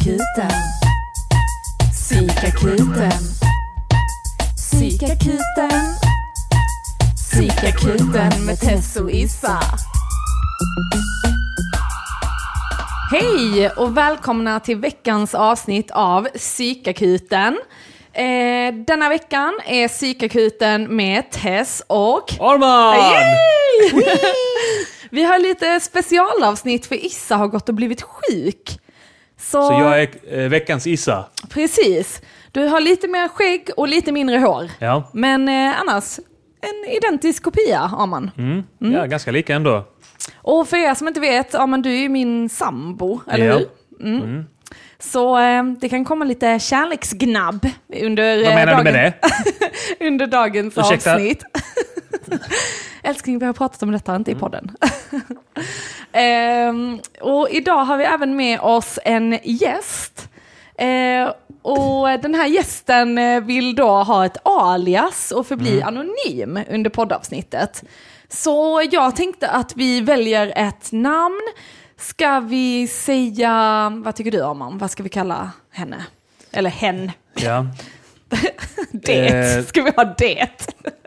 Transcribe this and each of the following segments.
Psykakuten. Psykakuten. Psykakuten. Psykakuten med Tess och Issa. Hej och välkomna till veckans avsnitt av Psykakuten. Eh, denna veckan är Psykakuten med Tess och Arman! Vi har lite specialavsnitt för Issa har gått och blivit sjuk. Så, Så jag är eh, veckans Issa. Precis. Du har lite mer skägg och lite mindre hår. Ja. Men eh, annars en identisk kopia, Arman. Mm. ja, ganska lika ändå. Och för er som inte vet, Arman du är ju min sambo, eller Ja. hur? Mm. Så eh, det kan komma lite kärleksgnabb under, Vad eh, menar du med dagen- det? under dagens Ursäkta? avsnitt. Älskling, vi har pratat om detta, inte i podden. Ehm, och idag har vi även med oss en gäst. Eh, och den här gästen eh, vill då ha ett alias och förbli anonym under poddavsnittet. Så jag tänkte att vi väljer ett namn. Ska vi säga, vad tycker du om Vad ska vi kalla henne? Eller hen? Ja. Det. Eh. Ska vi ha det?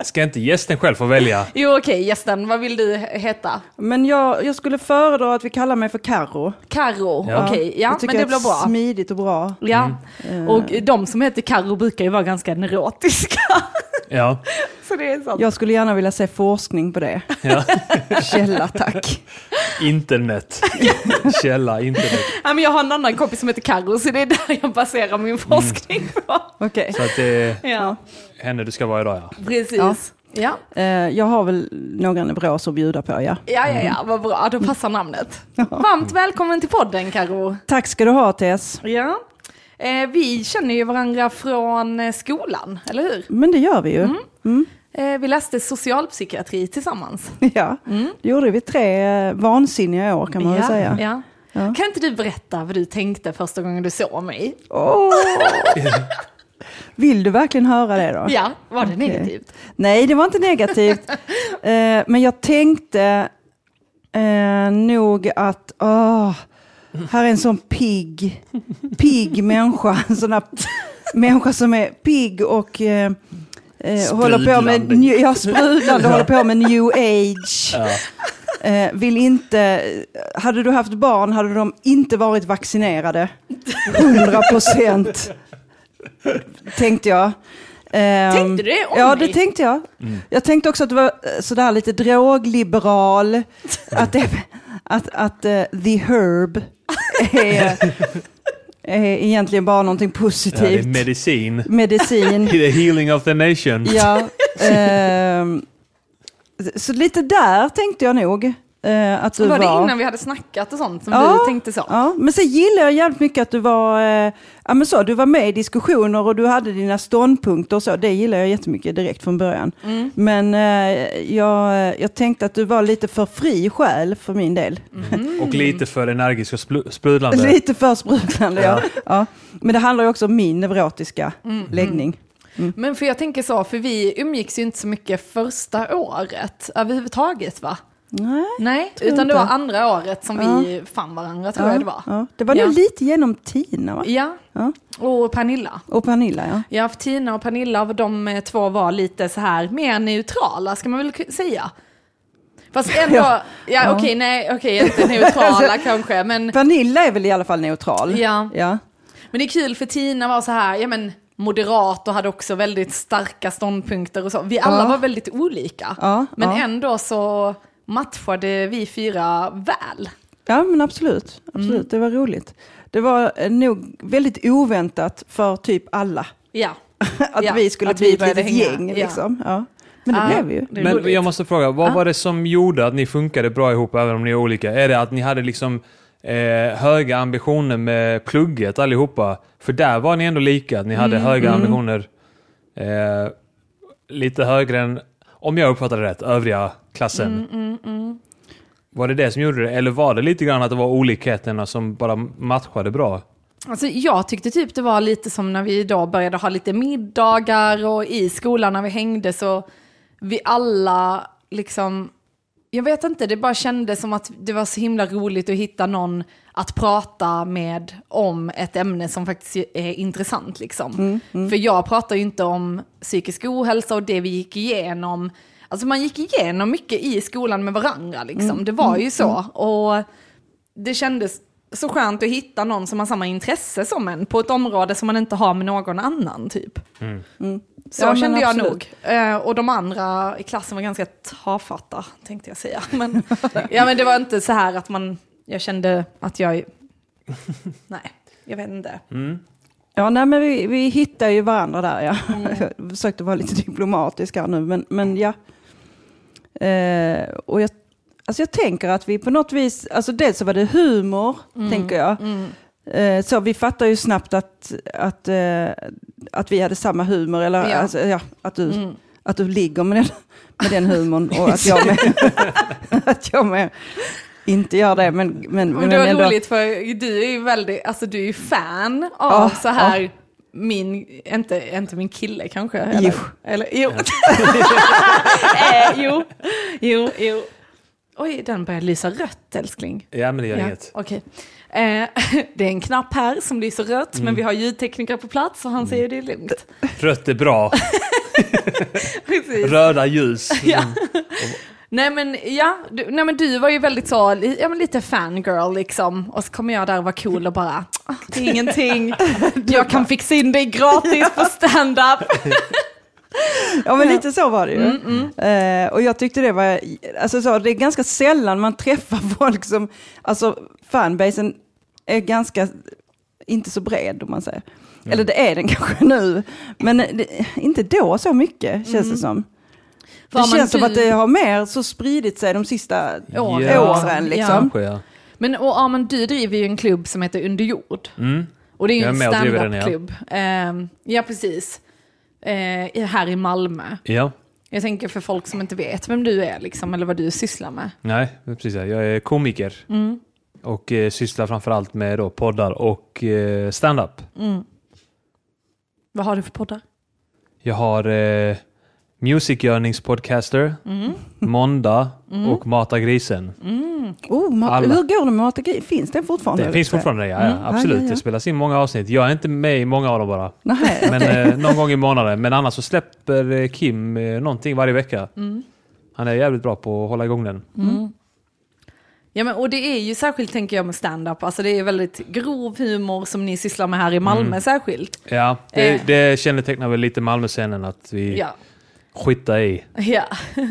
Ska inte gästen själv få välja? Jo okej, gästen, vad vill du heta? Men jag, jag skulle föredra att vi kallar mig för Carro. Karo, Ja. okej, ja jag tycker men det blir bra. smidigt och bra. Ja, Mm. och de som heter Karo brukar ju vara ganska neurotiska. Ja. Så det är sant. Jag skulle gärna vilja se forskning på det. ja. Källa tack. Internet. Källa internet. Ja, men jag har en annan kompis som heter Karo, så det är där jag baserar min forskning på. Okej. Så att det är Ja, henne du ska vara idag ja. precis. Ja. Ja. Eh, jag har väl några neuroser att bjuda på, ja. Ja, ja, ja, vad bra, då passar namnet. Varmt välkommen till podden Karo. Tack ska du ha, Tess. Ja. Eh, vi känner ju varandra från eh, skolan, eller hur? Men det gör vi ju. Mm. Eh, vi läste socialpsykiatri tillsammans. Ja, det gjorde vi tre vansinniga år kan man väl ja, säga. Ja. Ja. Kan inte du berätta vad du tänkte första gången du såg mig? Åh! Vill du verkligen höra det då? Ja, var det Okej. negativt? Nej, det var inte negativt. eh, men jag tänkte eh, nog att, åh, här är en sån pigg, pigg människa. En sån här människa som är pigg och eh, eh, håller på med, ja, sprudlande, håller på med new age. ja. Eh, vill inte, hade du haft barn hade de inte varit vaccinerade. 100 procent. Tänkte jag. Ehm, Tänkte du det om Ja, mig? det tänkte jag. Jag tänkte också att du var eh, sådär lite drogliberal. att det, att, att eh, the herb är, är egentligen bara någonting ja det är positivt. medicin. Medicin. The healing of the nation. Ja, ehm, så lite där tänkte jag nog eh, att du Var var. det innan vi hade snackat och sånt som Ja, du tänkte så? Ja, men sen gillar jag jävligt mycket att du var, eh, ja, men så, du var med i diskussioner och du hade dina ståndpunkter och så. Det gillar jag jättemycket direkt från början. Mm. Men eh, jag, jag tänkte att du var lite för fri själ för min del. Och lite för energisk och sprudlande. Lite för sprudlande, ja. ja. Men det handlar ju också om min neurotiska Mm. läggning. Men för jag tänker så, för vi umgicks ju inte så mycket första året överhuvudtaget va? Nej. Nej, utan det var inte. andra året som vi fann varandra tror jag det var. Ja. Det var Ja. nog lite genom Tina va? Ja, Ja. och Pernilla. Och Pernilla ja. Ja, för Tina och Pernilla, de eh, två var lite så här mer neutrala, ska man väl säga. Fast ändå, ja, Ja. okej, nej, okej, inte neutrala kanske, men, Pernilla är väl i alla fall neutral? ja. Ja. men det är kul för Tina var så här, ja men moderat och hade också väldigt starka ståndpunkter och så. Vi alla Ja. var väldigt olika, Ja, men ja. ändå så matchade vi fyra väl. Ja, men absolut. absolut. Mm. Det var roligt. Det var eh, nog väldigt oväntat för typ alla Ja. att Ja, vi skulle att bli vi ett litet hänga. gäng. Ja. Liksom. Ja. Men det Ja, blev vi ju. Men roligt. jag måste fråga, vad Ja. var det som gjorde att ni funkade bra ihop även om ni är olika? Är det att ni hade liksom eh, höga ambitioner med plugget allihopa? För där var ni ändå lika, att ni hade Mm. höga ambitioner. Eh, lite högre än, om jag uppfattade det rätt, övriga klassen. Mm, Var det det som gjorde det? Eller var det lite grann att det var olikheterna som bara matchade bra? Alltså, jag tyckte typ det var lite som när vi då började ha lite middagar och i skolan när vi hängde så vi alla liksom jag vet inte, det bara kändes som att det var så himla roligt att hitta någon att prata med om ett ämne som faktiskt är intressant. Liksom. För jag pratar ju inte om psykisk ohälsa och det vi gick igenom. Alltså man gick igenom mycket i skolan med varandra, liksom. det var ju så. Och det kändes så skönt att hitta någon som har samma intresse som en på ett område som man inte har med någon annan typ. Så Ja, kände jag absolut. nog. Eh, och de andra i klassen var ganska tafatta, tänkte jag säga. Men, ja, men det var inte så här att man, jag kände att jag, nej, jag vet inte. Ja, nej, men vi, vi hittar ju varandra där. Ja. Jag försökte vara lite diplomatisk här nu, men, men ja. Eh, och jag, alltså jag tänker att vi på något vis, alltså dels så var det humor, tänker jag. Eh, så vi fattar ju snabbt att, att, eh, att vi hade samma humor, eller Ja. Alltså, ja, att, du, att du ligger med den, med den humorn och att jag med, att jag med inte gör det. Men, men, Men det var ändå, roligt för du är ju väldigt, alltså du är ju fan av Ja, så här, min, inte, inte min kille kanske? Eller, Jo. Eller, jo. eh, jo. Jo, jo. Oj, den börjar lysa rött älskling. Ja, men det gör Ja, inget. okej. Eh, det är en knapp här som lyser rött, Mm. men vi har ljudtekniker på plats och han säger det är lugnt. Rött är bra. Röda ljus. Ja. Nej men ja, du, nej men du var ju väldigt så, ja men lite fangirl liksom. Och så kommer jag där och var cool och bara, ah, det är ingenting. Jag kan fixa in dig gratis på stand-up. Ja men lite så var det ju. Mm, Eh, och jag tyckte det var, alltså så, det är ganska sällan man träffar folk som, alltså fanbasen är ganska, inte så bred om man säger. Mm. Eller det är den kanske nu, men det, inte då så mycket känns det som. För det känns som att det har mer så spridit sig de sista Åren. Ja. åren liksom. Ja. Men och, ja, men du driver ju en klubb som heter Under jord. Mm. Och det är ju en den, ja. stand-up-klubb. Ehm, ja, precis. Eh, här i Malmö. Ja. Jag tänker för folk som inte vet vem du är liksom, eller vad du sysslar med. Nej, precis. ja. Jag är komiker. Mm. Och eh, sysslar framförallt med då, poddar och eh, stand-up. Vad har du för poddar? Jag har eh, Musikgörningspodcaster, Mm. Måndag och Mata grisen. Oh, ma- Alla. hur går det med Matagi? Finns det fortfarande? Det finns fortfarande, ja, ja absolut. Ja, ja. Det spelas in många avsnitt. Jag är inte med i många av dem bara. Nej, Men eh, någon gång i månaden. Men annars så släpper eh, Kim eh, någonting varje vecka. Mm. Han är jävligt bra på att hålla igång den. Ja, men, och det är ju särskilt, tänker jag, med stand-up. Alltså det är väldigt grov humor som ni sysslar med här i Malmö Mm. särskilt. Ja, det, Eh. det kännetecknar väl lite Malmöscenen att vi Ja. Skitar i. ja.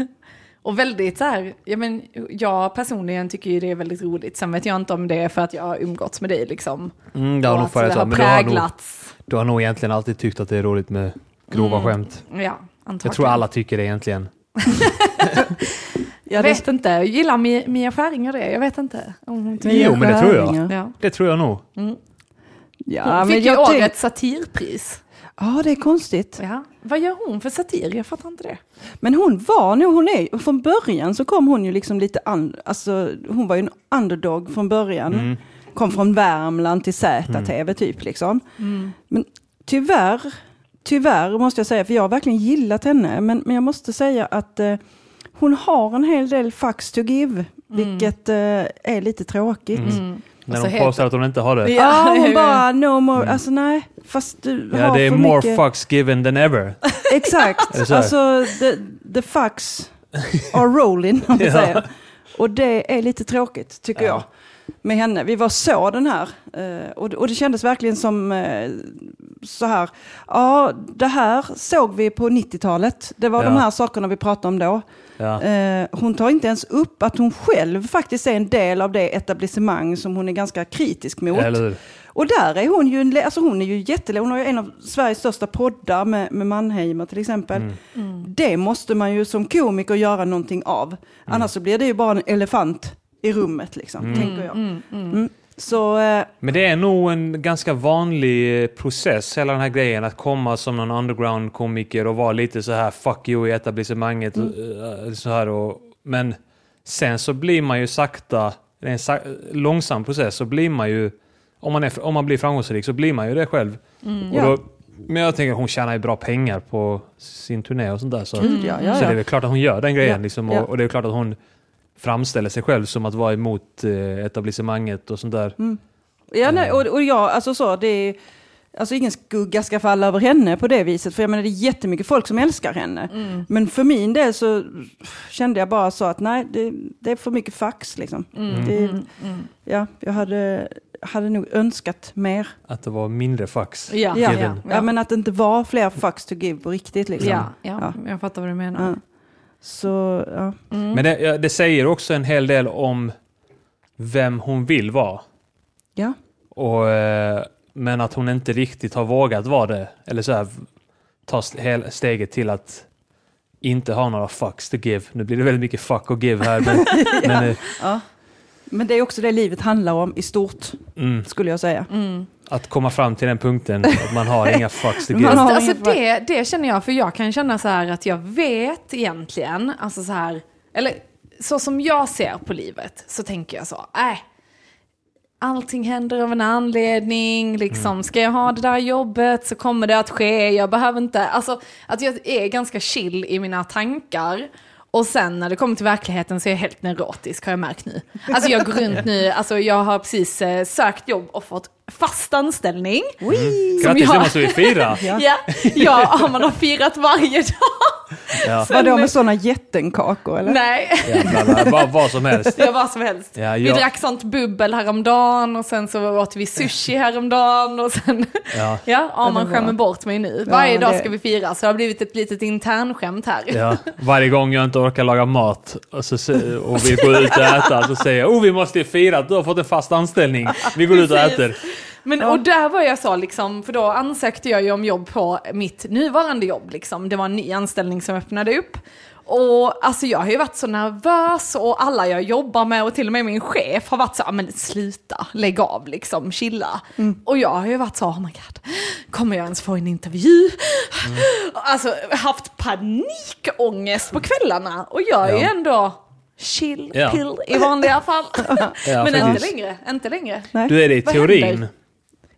Och väldigt så här, ja, men, jag personligen tycker ju det är väldigt roligt. Sen vet jag inte om det är för att jag har umgåtts med dig liksom. Mm, det har nog att det har Men du har, nog, präglats. du har nog egentligen alltid tyckt att det är roligt med grova Mm. skämt. Ja, antagligen. Jag tror alla tycker det egentligen. Jag vet inte, gillar Mia, Mia Skäringer det? Jag vet inte. Om hon Jo, men det tror jag. Ja. Det tror jag nog. Ja, Hon men fick ju jag tänk- årets satirpris. Ja, det är konstigt. Ja. Vad gör hon för satir? Jag fattar inte det. Men hon var nog, hon är, från början så kom hon ju liksom lite, an, alltså hon var ju en underdog från början. Mm. Kom från Värmland till ZTV typ liksom. Men tyvärr, tyvärr måste jag säga, för jag har verkligen gillat henne, men, men jag måste säga att eh, hon har en hel del fax to give, vilket eh, är lite tråkigt. Mm. När Och så de påstår att hon inte har det. Ja. Ja, hon bara no more, alltså nej, fast du Ja, har det är för more mycket. fucks given than ever. Exakt, alltså the, the fax are rolling om vi Ja. säger. Och det är lite tråkigt tycker Ja. jag. Med henne. Vi var så den här eh, och, det- och det kändes verkligen som eh, så här. Ja, det här såg vi på 90-talet. Det var Ja. de här sakerna vi pratade om då. Ja. Eh, hon tar inte ens upp att hon själv faktiskt är en del av det etablissemang som hon är ganska kritisk mot. Eller hur? Och där är hon ju, alltså hon är ju jättelä, hon har ju en av Sveriges största poddar med, med Mannheimer till exempel. Mm. Det måste man ju som komiker göra någonting av. Annars så blir det ju bara en elefant i rummet liksom, tänker jag. Mm. Så eh, Men det är nog en ganska vanlig eh, process, hela den här grejen att komma som någon underground-komiker och vara lite så här fuck you i etablissemanget. och, eh, Så här och, men sen så blir man ju sakta, det är en sa, långsam process, så blir man ju, om man, är, om man blir framgångsrik så blir man ju det själv. Och Ja. då, men jag tänker att hon tjänar ju bra pengar på sin turné och sånt där. Så, gud ja, ja, så det är ja. väl klart att hon gör den grejen. Ja, Liksom, ja. och, och det är klart att hon framställer sig själv som att vara emot eh, etablissemanget och sånt där. Ja, nej, och, och jag, alltså så, det är, alltså ingen skugga ska falla över henne på det viset, för jag menar det är jättemycket folk som älskar henne. Mm. Men för min del så kände jag bara så att nej, det, det är för mycket fax liksom. Mm. Det, Ja, jag hade, hade nog önskat mer. Att det var mindre fax. Ja, Ja, ja, ja, ja. men att det inte var fler fax to give på riktigt liksom. ja, ja, Ja. jag fattar vad du menar. Ja. Så, ja. Mm. Men det, ja, det säger också en hel del om vem hon vill vara. ja. Och, eh, men att hon inte riktigt har vågat vara det. Eller så här, ta steget till att inte ha några fucks to give. Nu blir det väldigt mycket fuck och give här. Men, men, eh, ja. Men det är också det livet handlar om i stort, mm, skulle jag säga. Mm. Att komma fram till den punkten att man har inga fucks to give. alltså det, det känner jag, för jag kan känna så här att jag vet egentligen, alltså så här, eller så som jag ser på livet så tänker jag så, äh, allting händer av en anledning, liksom, ska jag ha det där jobbet så kommer det att ske, jag behöver inte, alltså att jag är ganska chill i mina tankar. Och sen när det kommer till verkligheten så är jag helt neurotisk har jag märkt nu. Alltså jag går runt nu, alltså jag har precis eh, sökt jobb och fått fast anställning. Som Grattis, jag- det måste vi fira! Ja. Ja, ja man har firat varje dag. Ja. Vadå med sådana jättenkakor eller? Nej, Jävlar, bara vad som helst. var vad som helst. Ja, Vi jag- drack sånt bubbel häromdagen och sen så åt vi sushi häromdagen och sen, Ja. ja, var- skämmer bort mig nu. Varje Ja, dag det- ska vi fira så det har blivit ett litet internskämt här. Ja, varje gång jag inte orkar laga mat och, så, se- och vi går ut och äta så säger jag oh vi måste ju fira att du har fått en fast anställning. Vi går ut och äter. Men, Och där var jag så liksom, för då ansökte jag ju om jobb på mitt nuvarande jobb liksom. Det var en ny anställning som öppnade upp. Och alltså jag har ju varit så nervös och alla jag jobbar med och till och med min chef har varit så, "Ah, men sluta, lägg av liksom, chilla. Och jag har ju varit så, oh my god, kommer jag ens få en intervju? Alltså haft panikångest på kvällarna och jag är ju Ja. ändå chill Ja. pill i vanliga fall. Ja, men inte längre, inte längre. Nej. Du är det i Vad teorin. händer?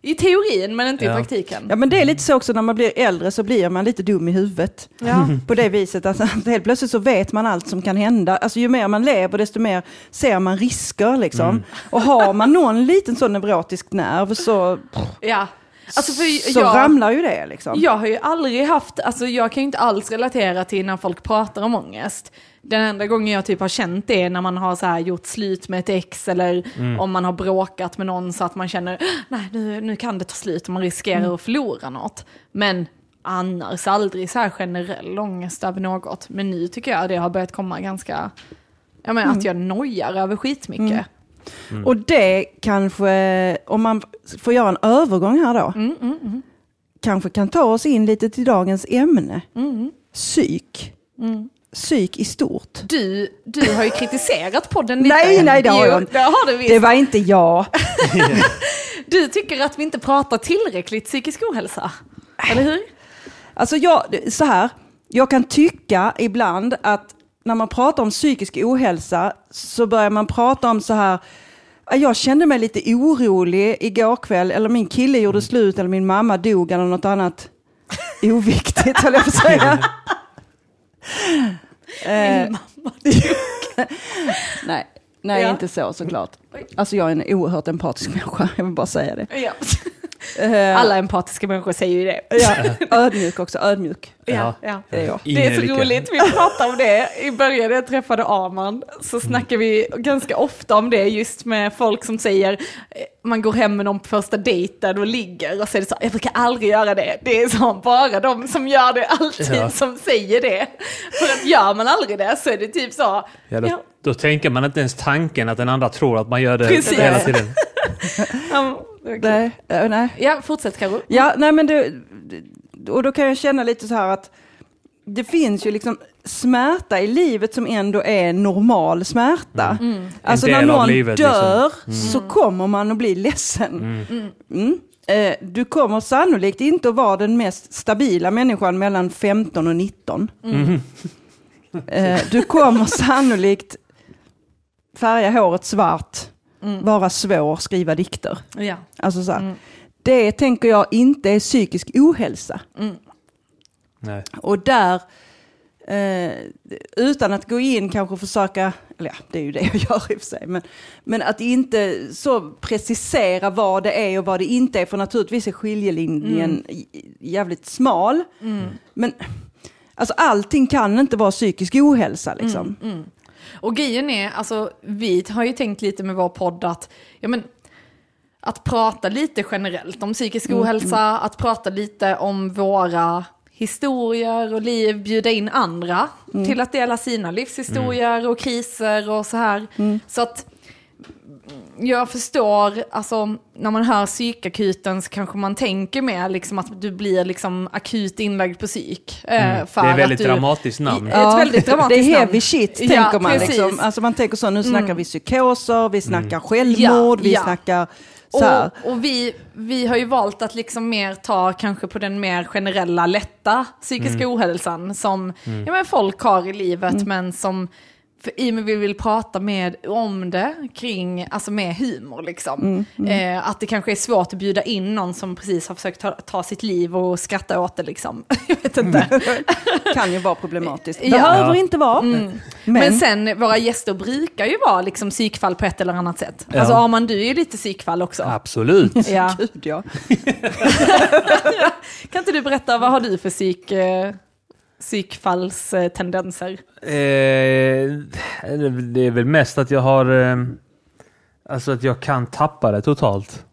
I teorin, men inte Ja. i praktiken. Ja men det är lite så också när man blir äldre så blir man lite dum i huvudet. Ja. På det viset att att helt plötsligt så vet man allt som kan hända. Alltså ju mer man lever desto mer ser man risker liksom. Och har man någon liten sån neurotisk nerv så, ja. Alltså för så jag, ramlar ju det liksom. jag har ju aldrig haft, alltså jag kan ju inte alls relatera till när folk pratar om ångest. Den enda gången jag typ har känt det är när man har så här gjort slut med ett ex eller om man har bråkat med någon så att man känner nej nu, nu kan det ta slut och man riskerar att förlora något. Men annars aldrig så här generell ångest över något. Men nu tycker jag det har börjat komma ganska, jag menar att jag nojar över skitmycket. Och det kanske, om man får göra en övergång här då, Mm, kanske kan ta oss in lite till dagens ämne. Psyk. Psyk i stort. Du, du har ju kritiserat podden lite. Nej, nej, det har Jo, jag inte. Det har du visst. Det var inte jag. Du tycker att vi inte pratar tillräckligt psykisk ohälsa. Eller hur? Alltså jag, så här, jag kan tycka ibland att när man pratar om psykisk ohälsa så börjar man prata om så här, "Ah, jag kände mig lite orolig igår kväll, eller min kille gjorde slut, eller min mamma dog, eller något annat oviktigt, höll jag på att säga. Eh, nej, nej Ja. inte så såklart. Alltså jag är en oerhört empatisk människa, jag vill bara säga det. Ja. Eh, Alla empatiska människor säger ju det. ja, ödmjuk också, ödmjuk. Ja, ja. Det är jag. Det är så Ingelika. roligt, vi pratade om det i början när jag träffade Arman. Så snackar vi ganska ofta om det just med folk som säger eh, man går hem med någon på första dejten och ligger och så är det så, jag brukar aldrig göra det. Det är så bara de som gör det alltid Ja. som säger det. För att gör man aldrig det så är det typ så, Ja, då, ja, då tänker man inte ens tanken att den andra tror att man gör det Precis. hela tiden. okej. Nej, eh, nej. ja fortsätt Karo. Ja, nej men det, och då kan jag känna lite så här att det finns ju liksom smärta i livet som ändå är normal smärta. Alltså En när del av någon livet, liksom. dör så kommer man att bli ledsen. Mm. Eh, du kommer sannolikt inte att vara den mest stabila människan mellan 15 och 19. Eh, du kommer sannolikt färga håret svart, vara svår, skriva dikter. Ja. Alltså så här, Det tänker jag inte är psykisk ohälsa. Nej. Och där, eh, utan att gå in kanske försöka eller ja, det är ju det jag gör i och för sig, men, men att inte så precisera vad det är och vad det inte är, för naturligtvis är skiljelinjen j- jävligt smal. Men alltså, allting kan inte vara psykisk ohälsa liksom. Och grejen är, alltså vi har ju tänkt lite med vår podd att, ja men, att prata lite generellt om psykisk ohälsa, att prata lite om våra historier och liv, bjuda in andra till att dela sina livshistorier och kriser och så här. Så att jag förstår, alltså när man hör psykakuten så kanske man tänker mer liksom att du blir liksom akut inlagd på psyk. eh, för Det är att väldigt du, dramatiskt namn. I- Ett väldigt dramatiskt det är namn. heavy shit, Ja, tänker man. precis. Liksom. Alltså man tänker så, nu snackar vi psykoser, vi snackar Mm. självmord, Ja, vi ja. snackar. Och, och vi, vi har ju valt att liksom mer ta kanske på den mer generella, lätta psykiska Mm. ohälsan som ja, men folk har i livet, Mm. men som för i och med vi vill prata med, om det kring, alltså med humor liksom. Mm, Eh, att det kanske är svårt att bjuda in någon som precis har försökt ta, ta sitt liv och skratta åt det liksom. Jag vet inte. kan ju vara problematiskt. Ja. Behöver Ja. inte vara. Men, Men, sen, våra gäster brukar ju vara liksom psykfall på ett eller annat sätt. Ja. Alltså Arman, du är ju lite psykfall också. Absolut. Ja. gud ja. Kan inte du berätta, vad har du för psyk, eh, psykfallstendenser? Eh, det är väl mest att jag har... Eh, alltså att jag kan tappa det totalt.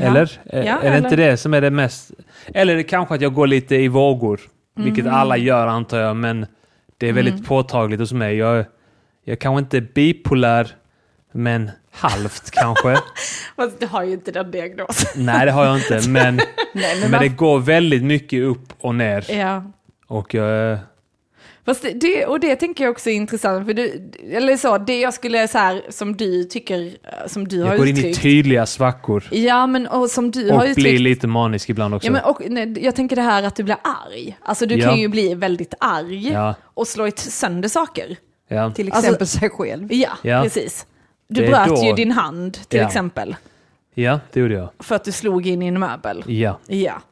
Eller? Eh, Ja, är det eller- inte det som är det mest... Eller är det kanske att jag går lite i vågor. Vilket Mm. alla gör antar jag, men det är väldigt påtagligt hos mig. Jag, jag är kanske inte bipolär, men halvt kanske. Du har ju inte den diagnosen. Nej, det har jag inte, men, Nej, men, men det går väldigt mycket upp och ner. Ja. Och jag... Fast det, och det tänker jag också är intressant, för du, eller så, det jag skulle så här, som du tycker, eh, som du har Jag går in i uttryckt. tydliga svackor. Ja, men och som du har Och uttryckt. blir lite manisk ibland också. Ja, men, och, nej, jag tänker det här att du blir arg. Alltså du Ja. kan ju bli väldigt arg Ja. och slå ett sönder saker. ja. till Alltså- exempel sig själv. Ja, Ja. precis. Du Det är bröt då- ju din hand till Ja. exempel. ja, det gjorde jag. För att du slog in i en möbel. Ja. Ja.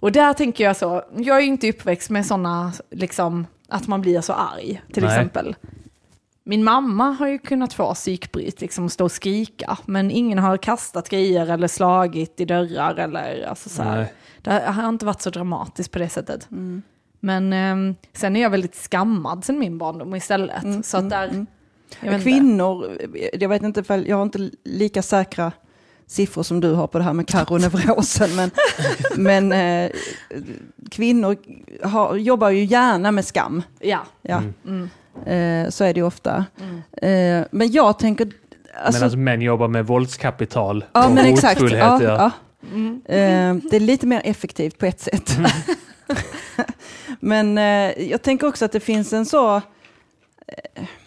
Och där tänker jag så, jag är ju inte uppväxt med sådana, liksom, att man blir så arg, till Nej. exempel. Min mamma har ju kunnat få psykbryt, liksom stå och skrika, men ingen har kastat grejer eller slagit i dörrar eller alltså så här. Nej. Det har inte varit så dramatiskt på det sättet. Men ehm, sen är jag väldigt skammad sen min barndom istället. så att där, jag vet inte. Kvinnor, jag vet inte, jag har inte lika säkra siffror som du har på det här med karoneurosen, men, men eh, kvinnor har, jobbar ju gärna med skam. Ja. Ja. Mm. Eh, så är det ju ofta. Eh, men jag tänker... Alltså, Medan män jobbar med våldskapital ja, och men exakt. Ja, Ja. ja. Mm. Eh, det är lite mer effektivt på ett sätt. Men eh, jag tänker också att det finns en så eh,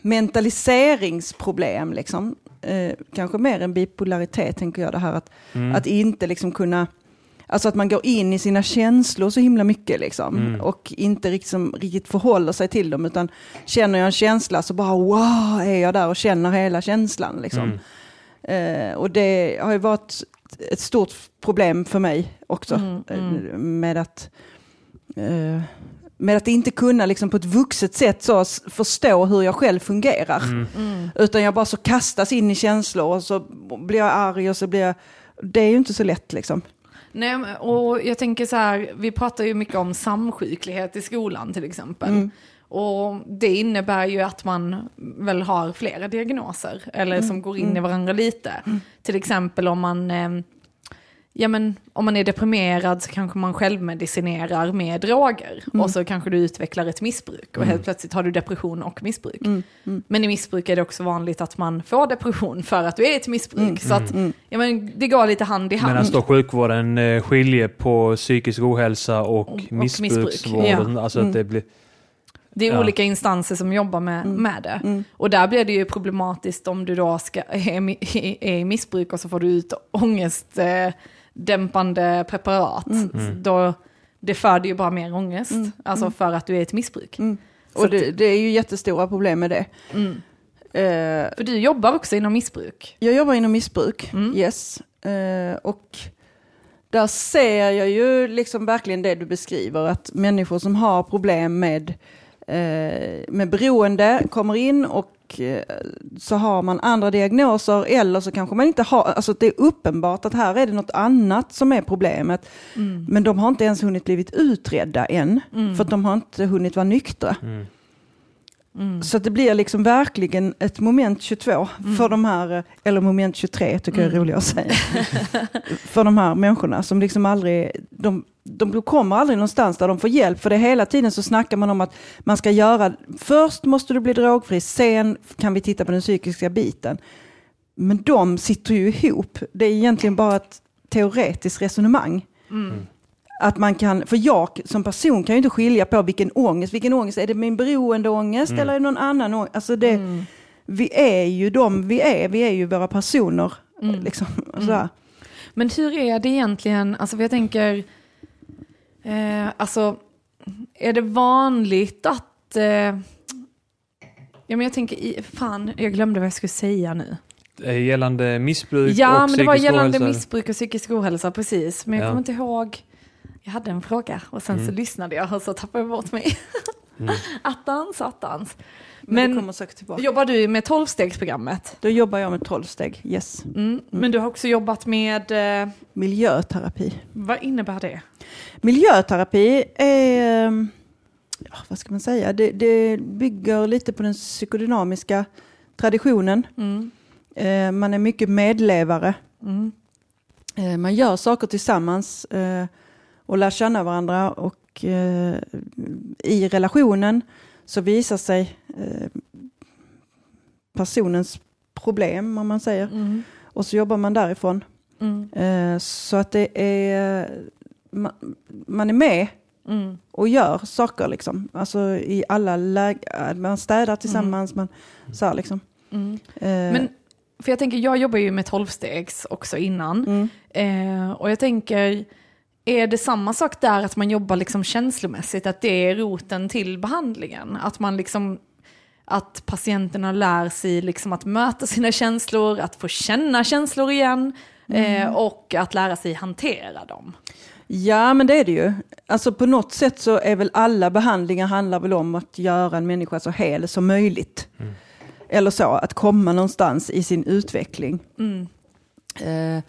mentaliseringsproblem, liksom. Eh, kanske mer än bipolaritet, tänker jag, det här att, Mm. att inte liksom kunna Alltså att man går in i sina känslor så himla mycket liksom. Mm. Och inte liksom, riktigt förhåller sig till dem. Utan känner jag en känsla så bara wow, är jag där och känner hela känslan. Liksom. Mm. Eh, och det har ju varit ett stort problem för mig också. Mm, eh, Med att eh, med att inte kunna liksom på ett vuxet sätt så förstå hur jag själv fungerar. Mm. Utan jag bara så kastas in i känslor och så blir jag arg och så blir jag... Det är ju inte så lätt liksom. Nej, och jag tänker så här, vi pratar ju mycket om samsjuklighet i skolan till exempel. Mm. Och det innebär ju att man väl har flera diagnoser, eller Mm. som går in i varandra lite. Till exempel om man, eh, ja, men, om man är deprimerad så kanske man självmedicinerar med droger. Mm. Och så kanske du utvecklar ett missbruk och helt plötsligt har du depression och missbruk. Mm. Men i missbruk är det också vanligt att man får depression för att du är i ett missbruk. Mm. Så att, ja, men, det går lite hand i hand. Medan då sjukvården eh, skiljer på psykisk ohälsa och, missbruksvård. ja. Alltså att det blir... Det är Ja. olika instanser som jobbar med, med det. Och där blir det ju problematiskt om du då ska, är, är i missbruk och så får du ut ångestdämpande preparat. Då, det föder ju bara mer ångest, alltså för att du är i ett missbruk. Så Och det, det är ju jättestora problem med det. Mm. Eh, För du jobbar också inom missbruk. jag jobbar inom missbruk, Mm. yes. Eh, och där ser jag ju liksom verkligen det du beskriver, att människor som har problem med eh, med beroende kommer in och eh, så har man andra diagnoser eller så kanske man inte har, alltså det är uppenbart att här är det något annat som är problemet. Mm. Men de har inte ens hunnit blivit utredda än, för att de har inte hunnit vara nyktra. Mm. Mm. Så det blir liksom verkligen ett moment 22 för de här, eller moment 23 tycker jag är roligare att säga. för de här människorna som liksom aldrig, de, de kommer aldrig någonstans där de får hjälp. För det hela tiden så snackar man om att man ska göra, först måste du bli drogfri, sen kan vi titta på den psykiska biten. Men de sitter ju ihop. Det är egentligen bara ett teoretiskt resonemang. Mm. Att man kan, för jag som person kan ju inte skilja på vilken ångest, vilken ångest, är det min beroendeångest eller är det någon annan ångest? Alltså det, Mm. Vi är ju de vi är, vi är ju våra personer. Mm. Liksom, sådär. Men hur är det egentligen, alltså jag tänker, eh, alltså är det vanligt att, eh, ja men jag tänker, fan jag glömde vad jag skulle säga nu. Eh, Gällande missbruk Ja och men det var psykisk gällande ohälsa. missbruk och psykisk ohälsa, precis. Men jag Ja. kommer inte ihåg, jag hade en fråga och sen så Mm. lyssnade jag och så tappade jag bort mig. Mm. attans, attans. Men, Men jobbar du med tolvstegsprogrammet? Då jobbar jag med 12 steg, yes. Mm. Men du har också jobbat med, eh, Miljöterapi. vad innebär det? Miljöterapi är, ehm, ja, vad ska man säga, det, det bygger lite på den psykodynamiska traditionen. Mm. Eh, man är mycket medlevare. Mm. Eh, man gör saker tillsammans eh, och lär känna varandra och eh, i relationen så visar sig eh, personens problem om man säger Mm. och så jobbar man därifrån. Mm. Eh, så att det är, man, man är med Mm. och gör saker liksom. Alltså i alla lägen, man städar tillsammans, man så här liksom. Mm. Eh, Men för jag tänker, jag jobbar ju med tolvstegs också innan. mm. Eh, och jag tänker, är det samma sak där att man jobbar liksom känslomässigt, att det är roten till behandlingen? Att man liksom, att patienterna lär sig liksom att möta sina känslor, att få känna känslor igen eh, och att lära sig hantera dem. Ja, men det är det ju. Alltså på något sätt så är väl alla behandlingar handlar väl om att göra en människa så hel som möjligt. Eller så, att komma någonstans i sin utveckling. Mm. Eh,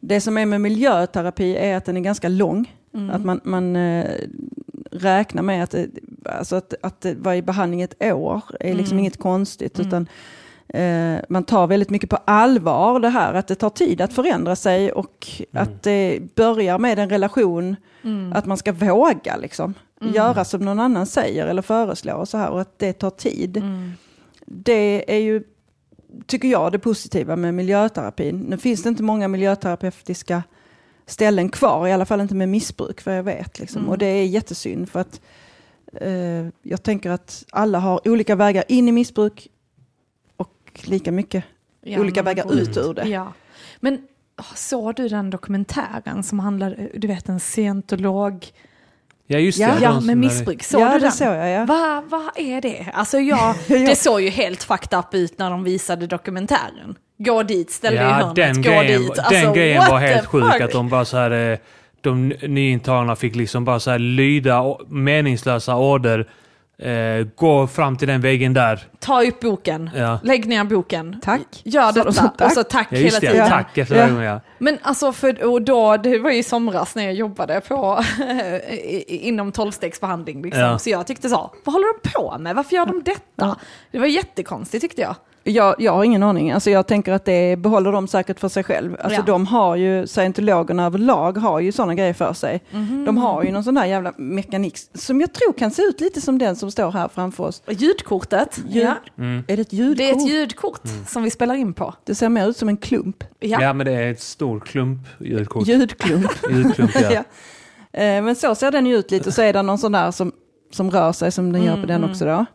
det som är med miljöterapi är att den är ganska lång. Mm. Att man, man eh, räknar med att, det- alltså att, att det var i behandling ett år är liksom Mm. inget konstigt. Mm. Utan eh, man tar väldigt mycket på allvar det här att det tar tid att förändra sig och Mm. att det börjar med en relation. Mm. Att man ska våga liksom. Mm. Göra som någon annan säger eller föreslår och så här och att det tar tid. Mm. Det är ju, tycker jag, det positiva med miljöterapin. Nu finns det inte många miljöterapeutiska ställen kvar, i alla fall inte med missbruk vad jag vet. Liksom. Mm. Och det är jättesynd för att eh, jag tänker att alla har olika vägar in i missbruk och lika mycket Ja, olika vägar ut ur det. Ja. Men åh, såg du den dokumentären som handlar, du vet en scientolog, Ja, just det. Ja, ja med missbruk, såg ja, du det den? såg jag. Ja. Vad vad är det? Alltså jag, Ja. det såg ju helt fucked up ut när de visade dokumentären. Gå dit, ställ dig i Ja, hörnet, den gå grejen, dit. den Alltså, grejen what var helt sjuk. fuck? Att de bara så här, eh, de nyintagna fick liksom bara så här lyda meningslösa order. Eh, gå fram till den väggen där. Ta upp boken, Ja, lägg ner boken. Tack. Gör Sa de så, detta. tack? Och så tack ja hela tiden. Ja. Tack efter Ja. Ja. Men alltså, för, och då, det var ju i somras när jag jobbade på, inom tolvstegsbehandling. Liksom. Ja. Så jag tyckte så, vad håller de på med? Varför gör de detta? Ja. Det var jättekonstigt tyckte jag. Jag, jag har ingen aning. Alltså jag tänker att det behåller de säkert för sig själv. Alltså Ja. de har ju, scientologerna överlag har ju sådana grejer för sig. Mhm. De har ju någon sån där jävla mekanik som jag tror kan se ut lite som den som står här framför oss. Ljudkortet, Ljud- ja. Mm. Är det ett ljudkort? det är ett ljudkort som vi spelar in på. Det ser mer ut som en klump. Ja. Ja. men det är ett stort klump ljudkort. Ljudklump. Ljudklump, ja. ja. Eh, Men så ser den ju ut lite. Så är det någon sån där som, som rör sig som den gör på den Mm, också då.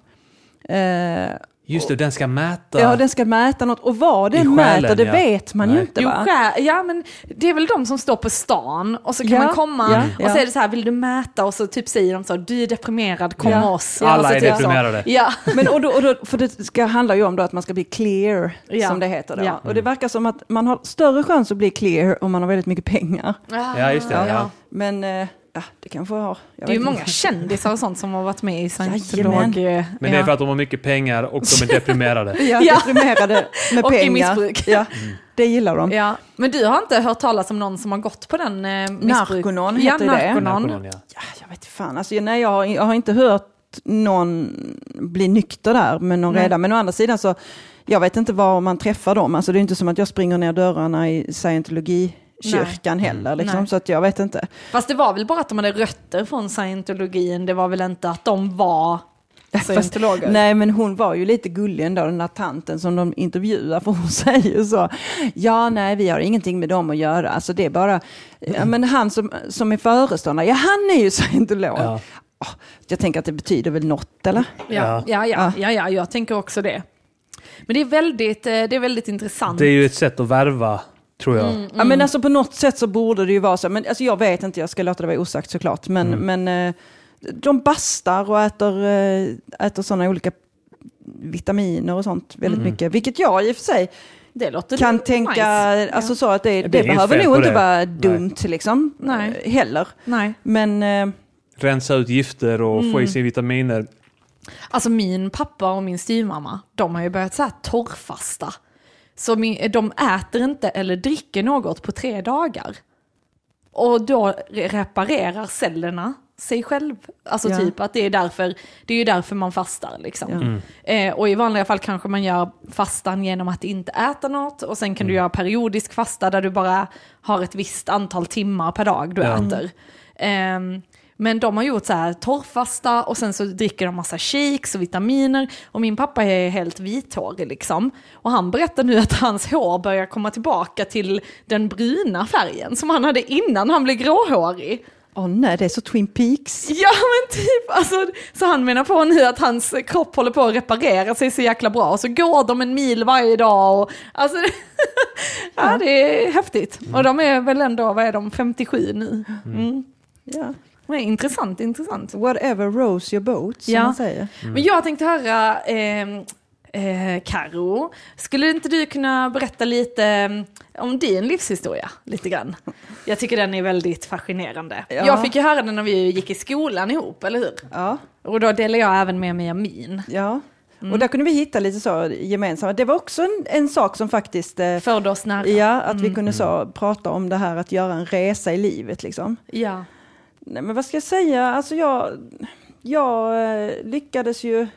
Eh, Just det, den ska mäta. Ja, den ska mäta något. Och vad den själen, mäter, det ja. vet man Nej. ju inte Jo, va? ja men det är väl de som står på stan och så kan Ja, man komma ja, och så ja. är det så här, vill du mäta? Och så typ säger de så, du är deprimerad, kom Ja. oss. Ja, Alla och så är typ så. deprimerade. Ja. Men och då, och då, för det ska handla ju om då att man ska bli clear, Ja. som det heter då. Ja. Och det verkar som att man har större chans att bli clear om man har väldigt mycket pengar. Ja, just det. Ja. Men eh, Ja, det kanske har. Jag Det är ju många kändisar och sånt som har varit med i scientolog. Men det är för att de har mycket pengar och de är deprimerade. Ja, Ja. deprimerade med Och i pengar. missbruk. Ja, det gillar de. Ja, men du har inte hört talas om någon som har gått på den eh, missbruk? Narkonon ja, heter det. narkonon. Narkonon, ja. Ja, jag vet fan, alltså, nej, jag, har, jag har inte hört någon bli nykter där med någon Nej. redan. Men å andra sidan så, jag vet inte var man träffar dem. Alltså det är inte som att jag springer ner dörrarna i scientologikyrkan heller. Liksom, Nej. så att jag vet inte. Fast det var väl bara att de hade rötter från scientologin, det var väl inte att de var scientologer? Nej men hon var ju lite gullig ändå, den där tanten som de intervjuar, för hon säger ju så. Ja, nej, vi har ingenting med dem att göra. Alltså det är bara, ja, men han som, som är föreståndare, ja han är ju scientolog. Ja. Jag tänker att det betyder väl något, eller? Ja, ja, ja, ja, ja, jag tänker också det. Men det är väldigt, eh, det är väldigt intressant. Det är ju ett sätt att värva, tror jag. Mm. Ja, men alltså på något sätt så borde det ju vara så. Men alltså jag vet inte, jag ska låta det vara osagt såklart. Men, men eh, de bastar och äter, eh, äter sådana olika vitaminer och sånt väldigt mycket. Vilket jag i och för sig det låter kan nice. tänka, alltså så att det, det, Det behöver nog inte det. vara Nej. dumt liksom. Nej. eh, Heller. Nej. Men eh, Rensa ut gifter och få i sig vitaminer. Alltså min pappa och min styvmamma, de har ju börjat så här torrfasta. Så de äter inte eller dricker något på tre dagar. Och då re- reparerar cellerna sig själv. Alltså Ja. typ att det är därför, det är ju därför man fastar liksom. Ja. Eh, och i vanliga fall kanske man gör fastan genom att inte äta något och sen kan du göra periodisk fasta där du bara har ett visst antal timmar per dag du Ja. äter. Ehm, men de har gjort så här torrfasta och sen så dricker de massa shakes och vitaminer. Och min pappa är helt vithårig liksom. Och han berättar nu att hans hår börjar komma tillbaka till den bruna färgen som han hade innan han blev gråhårig. åh nej, det är så Twin Peaks. Ja men typ, alltså, så han menar på nu att hans kropp håller på att reparera sig så jäkla bra. Och så går de en mil varje dag. Och, alltså, ja, det är häftigt. Och de är väl ändå, vad är de, 57 nu. Mm. Ja. Är intressant, intressant. Whatever rose your boat, som Ja. man säger. Men jag tänkte höra, eh, eh, Karo, skulle inte du kunna berätta lite eh, om din livshistoria? Lite grann. Jag tycker den är väldigt fascinerande. Ja. Jag fick ju höra den när vi gick i skolan ihop, eller hur? Ja. Och då delar jag även med mig av min. Ja, Mm. och där kunde vi hitta lite så gemensamma. Det var också en, en sak som faktiskt, eh, Förde oss nära. ja, att vi Mm. kunde så prata om det här att göra en resa i livet liksom. Ja. Nej, men vad ska jag säga, alltså jag, jag eh, lyckades ju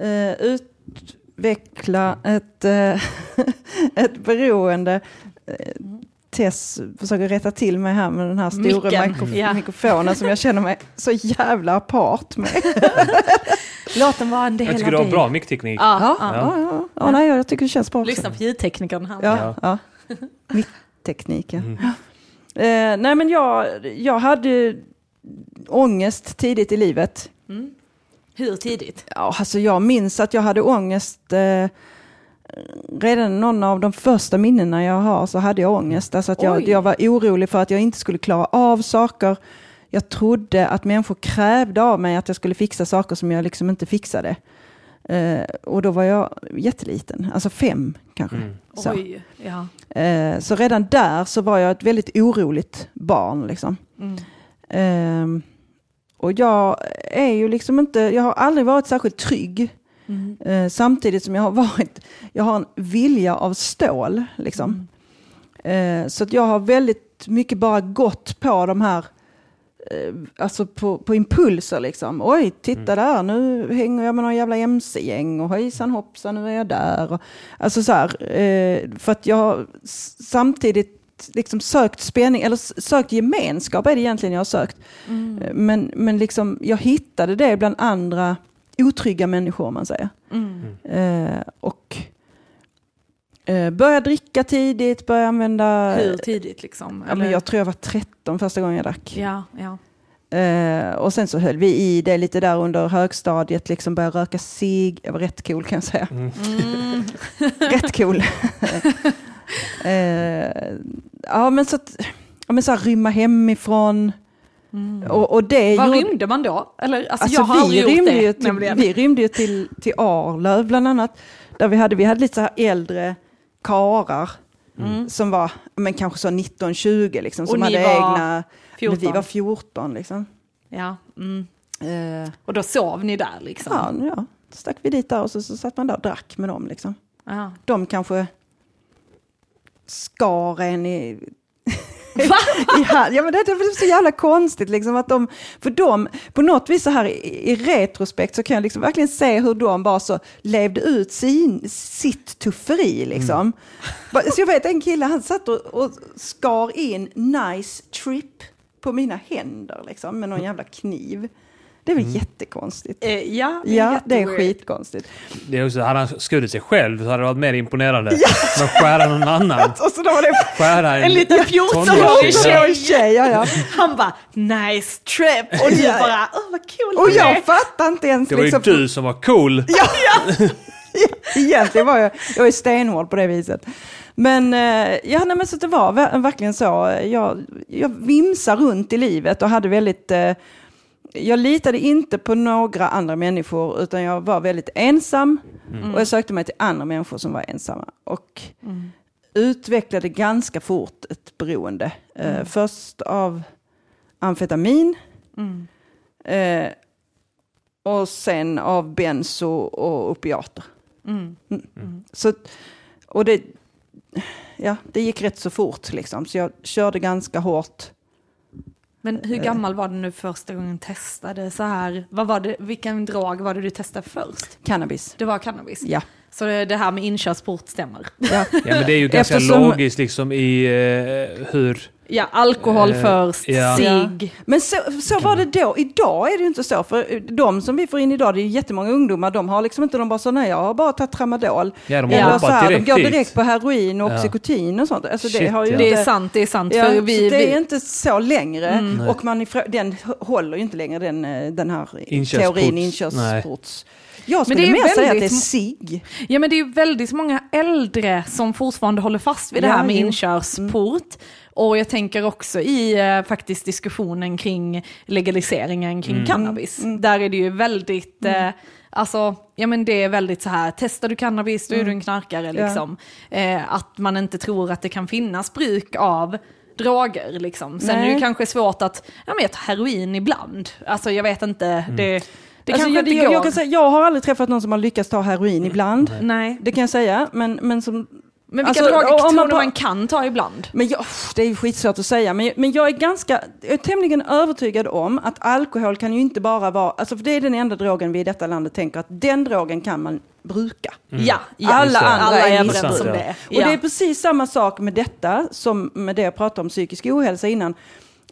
eh, utveckla ett, eh, ett beroende. Eh, Tess försöker rätta till mig här med den här stora mikrof- ja. mikrofonen som jag känner mig så jävla apart med. Låt den vara en del Jag tycker av du har dig. bra mickteknik. Ja, Ja, ja. ja. Ja, ja. nej, jag tycker det känns bra också. Lyssna på ljudteknikern här. Ja, ja. Mitttekniken. Eh, nej men jag, jag hade ångest tidigt i livet. Hur tidigt? Ja, alltså jag minns att jag hade ångest eh, redan någon av de första minnena jag har så hade jag ångest. Alltså att jag, jag var orolig för att jag inte skulle klara av saker. Jag trodde att människor krävde av mig att jag skulle fixa saker som jag liksom inte fixade. Eh, och då var jag jätteliten, alltså fem kanske. Mm. Så. Oj, ja. Eh, så redan där så var jag ett väldigt oroligt barn. Liksom. Mm. Ehm, och jag är ju liksom inte, jag har aldrig varit särskilt trygg. Mm. Eh, samtidigt som jag har varit, jag har en vilja av stål. Liksom. Eh, så att jag har väldigt mycket bara gått på de här, eh, alltså på, på impulser liksom. Oj, titta där, nu hänger jag med någon jävla mc-gäng och hejsan hoppsan, nu är jag där. Alltså så här, eh, för att jag har samtidigt liksom sökt spänning, eller sökt gemenskap är det egentligen jag har sökt. Mm. Eh, Men, men liksom, jag hittade det bland andra otrygga människor om man säger. Mm. Eh, och eh, började dricka tidigt, började använda... Hur tidigt liksom? Ja, men jag tror jag var 13 första gången jag drack. Ja, ja. Eh, och sen så höll vi i det lite där under högstadiet, liksom började röka cigg. Jag var rätt cool kan jag säga. Mm. rätt cool. eh, ja men så att, ja, men så här, rymma hemifrån. Och, och det Var gjorde- rymde man då? Eller, alltså, Alltså, jag har vi, rymde det. ju till, nämligen. vi rymde ju till, till Arlöv bland annat. Där vi hade, vi hade lite så här äldre karar som var men kanske så 19-20, liksom, som hade egna... Men 14. vi var 14 liksom. Ja. Mm. Eh, Och då sov ni där liksom? ja, ja, då stack vi dit där och så, så satt man där och drack med dem. Liksom. De kanske skar en i... Va? hand. Ja, men det, är så jävla konstigt. Liksom, att de, för de, på något vis så här i, i retrospekt så kan jag liksom verkligen se hur de bara så levde ut sin, sitt tufferi. Liksom. Bara- Så jag vet en kille, han satt och, och skar in nice trip på mina händer liksom, med någon jävla kniv. Det är väl jättekonstigt. Eh, ja, Ja, det är skitkonstigt. Det är också, hade han skurit sig själv så hade det varit mer imponerande. Men skära någon annan. Och så då var det Skära en, En liten 14-årig tonårstjej. tjej. tjej, ja, ja. Han bara nice trip och du Ja. bara åh vad kul Och det är." jag fattar inte ens. Det var ju liksom, du som var cool. Egentligen var jag, jag är stenhård på det viset. Men, eh, ja, nej, men så det var ver- verkligen så. Jag, jag vimsar runt i livet och hade väldigt... Eh, jag litade inte på några andra människor utan jag var väldigt ensam. Och jag sökte mig till andra människor som var ensamma. Och utvecklade ganska fort ett beroende. Eh, Först av amfetamin. Eh, och sen av benzo och opiater. Mm. Så, och det, ja, det gick rätt så fort liksom, så jag körde ganska hårt. Men hur Eh. gammal var du nu första gången testade så här? Vad var det, vilken drag var det du testade först? Cannabis. Det var cannabis? Ja. Så det det här med inkörsport stämmer? ja. Ja, men det är ju ganska Eftersom- logiskt liksom i eh, hur... Ja, alkohol Eh, först, ja. cigg. Men så, så var det då. Idag är det ju inte så. För de som vi får in idag, det är ju jättemånga ungdomar, de har liksom inte, de bara så nej, jag har bara tagit tramadol. Ja, de har Eller hoppat så här, de direkt går dit. direkt på heroin och Ja. oxycotin och sånt. Alltså det Shit, har ju ja. Det inte, är sant, det är sant. Ja, för vi, det vi, är inte så längre. Mm. Och man ifrå, den håller ju inte längre, den, eh, den här Inkörsports. teorin, Nej. inkörsports. Jag Men skulle det är mer säga att det är väldigt- sig. Ja men det är ju väldigt många äldre som fortfarande håller fast vid det Ja, här med jo. Mm. Och jag tänker också i eh, faktiskt diskussionen kring legaliseringen kring Mm. cannabis. Där är det ju väldigt, eh, alltså, ja men det är väldigt så här, testar du cannabis då är du en knarkare Mm. Ja. liksom. Eh, att man inte tror att det kan finnas bruk av droger liksom. Sen är det ju Nej. kanske svårt att, ja men jag tar heroin ibland. Alltså jag vet inte, det, det Alltså, kanske jag, inte jag, går. jag, kan säga, jag har aldrig träffat någon som har lyckats ta heroin ibland. Nej. Det kan jag säga. Men, men som Men vilka Alltså, droger om tror man du bara- man kan ta ibland? Men jag, det är ju skitsvårt att säga, men, men jag är ganska, jag är tämligen övertygad om att alkohol kan ju inte bara vara, alltså för det är den enda drogen vi i detta landet tänker att den drogen kan man bruka. Ja, ja, Alla andra alla är överens om Ja. det. Och Ja. det är precis samma sak med detta som med det jag pratade om psykisk ohälsa innan.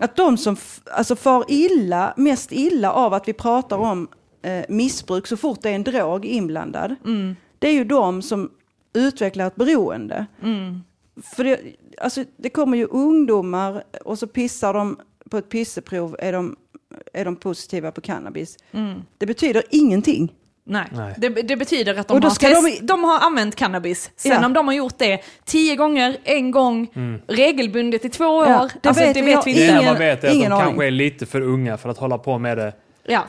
Att de som alltså far illa, mest illa av att vi pratar om eh, missbruk så fort det är en drog inblandad, det är ju de som utvecklar ett beroende. För det, alltså, det kommer ju ungdomar och så pissar de på ett pisseprov, är de, är de positiva på cannabis. Det betyder ingenting. Nej. Nej. Det, det betyder att de Och då har, ska test, de- de... har använt cannabis. Sen Ja. om de har gjort det tio gånger, en gång, regelbundet i två år. Ja, det alltså, vet det vet vi Det inte. ingen- enda man vet är att de ingen kanske är lite för unga för att hålla på med det. Ja.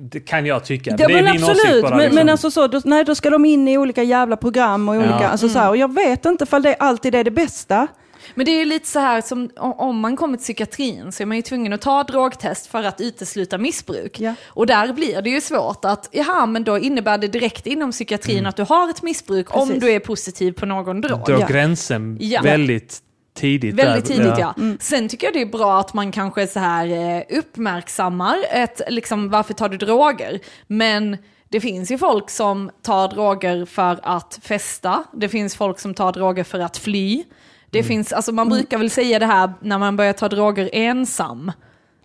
Det kan jag tycka. Ja, det är men absolut, men, liksom. men alltså så, då, nej, då ska de in i olika jävla program och olika, Ja. alltså så här, och jag vet inte ifall det alltid är det bästa. Men det är ju lite så här som om man kommer till psykiatrin så är man ju tvungen att ta drogtest för att utesluta missbruk. Ja. Och där blir det ju svårt att, jaha men då innebär det direkt inom psykiatrin att du har ett missbruk om Precis. du är positiv på någon drog. Dra Ja. gränsen Ja. väldigt tidigt. Väldigt där. tidigt ja. Sen tycker jag det är bra att man kanske så här eh, uppmärksammar ett, liksom, varför tar du droger? Men det finns ju folk som tar droger för att festa. Det finns folk som tar droger för att fly. Det finns, alltså man brukar väl säga det här när man börjar ta droger ensam.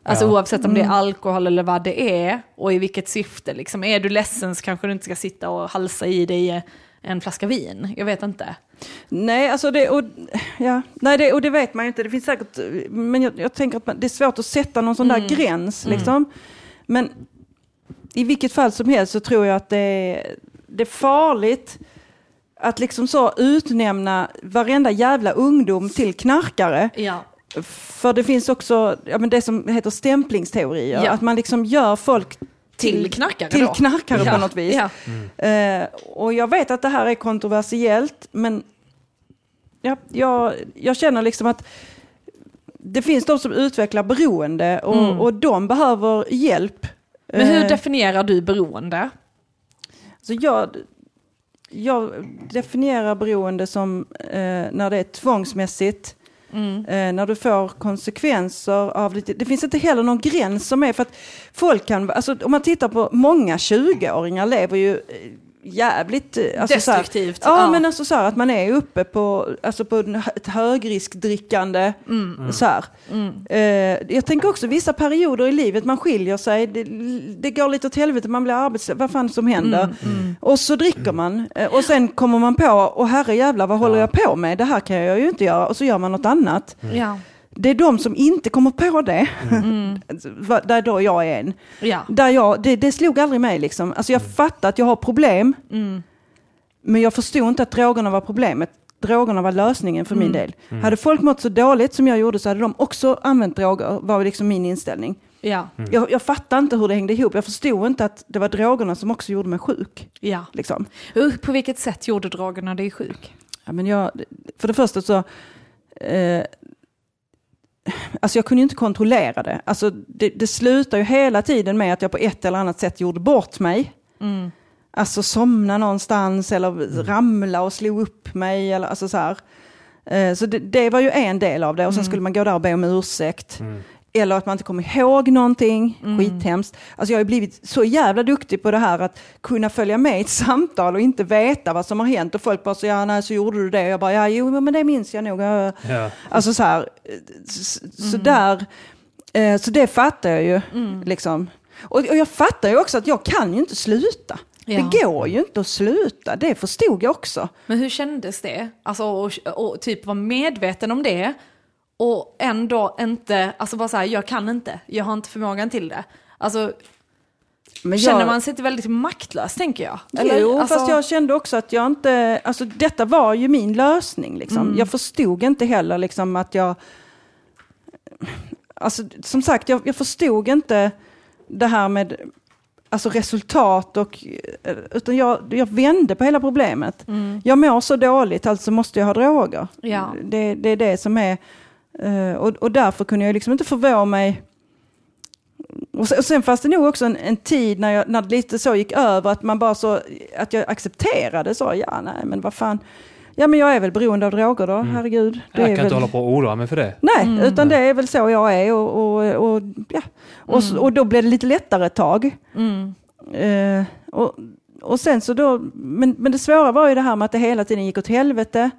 Alltså Ja. oavsett om det är alkohol eller vad det är och i vilket syfte. Liksom, är du ledsen så kanske du inte ska sitta och halsa i dig en flaska vin. Jag vet inte. Nej, alltså det, och, ja, nej det, och det vet man ju inte, det finns säkert, men jag, jag tänker att man, det är svårt att sätta någon sån där gräns liksom. Men i vilket fall som helst så tror jag att det är, det är farligt att liksom så utnämna varenda jävla ungdom till knarkare. Ja. För det finns också ja, men det som heter stämplingsteorier. Ja. Att man liksom gör folk Till knarkare till då. knarkare Ja. på något vis. Ja. Eh, och jag vet att det här är kontroversiellt, men ja, jag, jag känner liksom att det finns de som utvecklar beroende och, Mm. och de behöver hjälp. Men hur Eh, definierar du beroende? Så jag, jag definierar beroende som eh, när det är tvångsmässigt, Mm. eh, när du får konsekvenser av det. Det finns inte heller någon gräns som är för att folk kan, alltså om man tittar på många 20-åringar lever ju eh, jävligt... eh, Alltså så här- Destruktivt. Ja, men alltså så här att man är uppe på, alltså på ett högriskdrickande. Mm. Så här. Eh, jag tänker också vissa perioder i livet, man skiljer sig, det, det går lite åt helvete, man blir arbetslös, vad fan som händer. Mm, Och så dricker man eh, och sen kommer man på, och herre jävlar vad håller Ja. jag på med? Det här kan jag ju inte göra. Och så gör man något annat. Ja. Det är de som inte kommer på det, Mm. där då jag är en. Ja. Där jag, det, det slog aldrig mig liksom. Alltså jag fattar att jag har problem, Mm. men jag förstod inte att drogerna var problemet. Drogerna var lösningen för min del. Hade folk mått så dåligt som jag gjorde så hade de också använt droger, var liksom min inställning. Ja. Jag, jag fattade inte hur det hängde ihop. Jag förstod inte att det var drogerna som också gjorde mig sjuk. ja. Liksom. På vilket sätt gjorde drogerna dig sjuk? Ja, men jag, för det första så... Eh, alltså jag kunde inte kontrollera det. Alltså det, det slutar ju hela tiden med att jag på ett eller annat sätt gjorde bort mig. Mm. Alltså somna någonstans eller ramla och slå upp mig. Eller, alltså så här. Eh, så det, det var ju en del av det. Och sen skulle man gå där och be om ursäkt. Eller att man inte kommer ihåg någonting. Skithemskt. Alltså jag har ju blivit så jävla duktig på det här att kunna följa med i ett samtal och inte veta vad som har hänt. Och folk bara så ja, nej, så gjorde du det. Och jag bara, ja, jo, men det minns jag nog. Ja. Alltså så här, eh, s- så där, eh, så det fattar jag ju. Liksom. Och, och jag fattar ju också att jag kan ju inte sluta. Ja. Det går ju inte att sluta, det förstod jag också. Men hur kändes det? Alltså och, och typ vara medveten om det och ändå inte, alltså bara så här, jag kan inte, jag har inte förmågan till det. Alltså Men känner jag, man sig inte väldigt maktlös tänker jag? jo, alltså, fast jag kände också att jag inte, alltså detta var ju min lösning. Liksom. Jag förstod inte heller liksom att jag, alltså som sagt, jag, jag förstod inte det här med alltså resultat och, eh, utan jag, jag vände på hela problemet. Jag mår så dåligt, alltså måste jag ha droger. Ja. Det, det är det som är, eh, och, och därför kunde jag liksom inte förvå mig och sen, och sen fanns det nog också en, en tid när, jag, när det lite så gick över att man bara så, att jag accepterade så, ja nej men vad fan, ja men jag är väl beroende av droger då, herregud. Det Jag är kan väl, inte hålla på och oroa mig för det. Nej, utan det är väl så jag är och, och, och, ja. och, s- och då blev det lite lättare ett tag. Mm. Eh, och, och sen så då, men, men det svåra var ju det här med att det hela tiden gick åt helvete.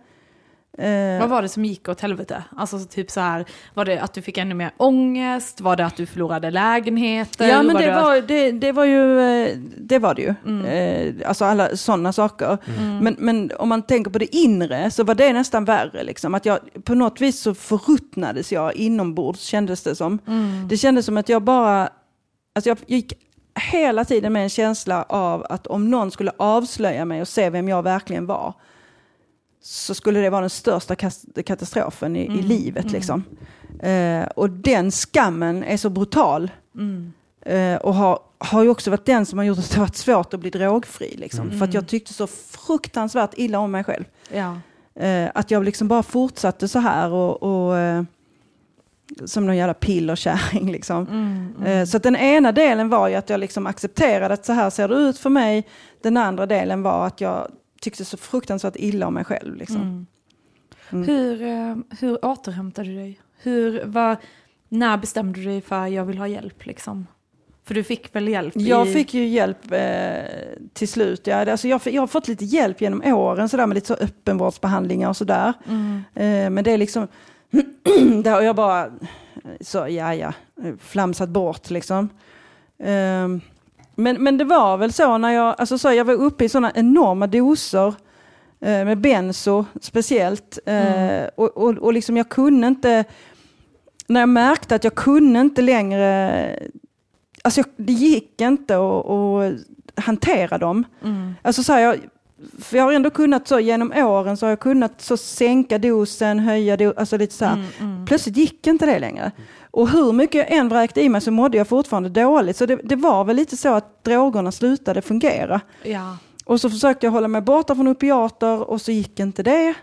Eh, Vad var det som gick åt helvete? Alltså så typ så här, var det att du fick ännu mer ångest? Var det att du förlorade lägenheter? Ja men det att- var, det, det var ju, eh, det var det ju. Eh, Alltså alla sådana saker. Men, men om man tänker på det inre så var det nästan värre. Liksom. Att jag, på något vis så förruttnades jag inombords kändes det som. Det kändes som att jag bara, alltså jag gick hela tiden med en känsla av att om någon skulle avslöja mig och se vem jag verkligen var så skulle det vara den största katastrofen i, i livet. Liksom. Eh, och den skammen är så brutal. Eh, och har, har ju också varit den som har gjort att det varit svårt att bli drogfri. Liksom. För att jag tyckte så fruktansvärt illa om mig själv. Ja. Eh, att jag liksom bara fortsatte så här och, och eh, som någon jävla pillerkärring. Liksom. Eh, så den ena delen var ju att jag liksom accepterade att så här ser det ut för mig. Den andra delen var att jag tyckte så fruktansvärt illa om mig själv. Liksom. Mm. Hur, eh, hur återhämtade du dig? Hur, var, när bestämde du dig för jag vill ha hjälp liksom? För du fick väl hjälp? Jag i... fick ju hjälp eh, till slut. Ja, alltså jag, jag har fått lite hjälp genom åren så där, med lite så öppenvårdsbehandlingar och sådär. Eh, men det är liksom, det har jag bara, så ja ja, flamsat bort liksom. Eh, men, men det var väl så när jag, alltså så jag var uppe i sådana enorma doser eh, med benzo speciellt. Eh, och, och, och liksom jag kunde inte, när jag märkte att jag kunde inte längre Alltså jag, det gick inte att, hantera dem. Alltså så jag, för jag har ändå kunnat så genom åren så har jag kunnat så sänka dosen, höja dosen, alltså lite så här. Plötsligt gick inte det längre. Och hur mycket jag än vräkte i mig så mådde jag fortfarande dåligt. Så det, det var väl lite så att drogerna slutade fungera. Ja. Och så försökte jag hålla mig borta från opiater och så gick inte det.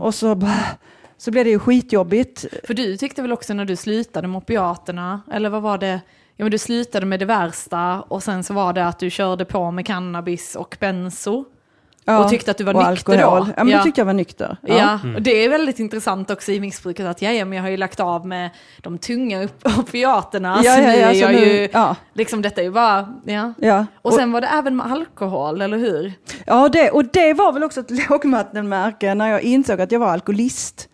Och så, bara- så blev det ju skitjobbigt. För du tyckte väl också när du slutade med opiaterna, eller vad var det? Ja men du slutade med det värsta och sen så var det att du körde på med cannabis och benzo. Ja, Och tyckte att du var och nykter då? alkohol. Ja, men Ja. då tyckte jag var nykter. Ja, och det är väldigt intressant också i missbruket att ja, ja, men jag har ju lagt av med de tunga op- opiaterna. Ja, så ja, ja, nu- ju, ja. liksom detta är ju bara, ja. Ja. Och sen var det även med alkohol, eller hur? Ja, det, och det var väl också ett lågvattenmärke när jag insåg att jag var alkoholist.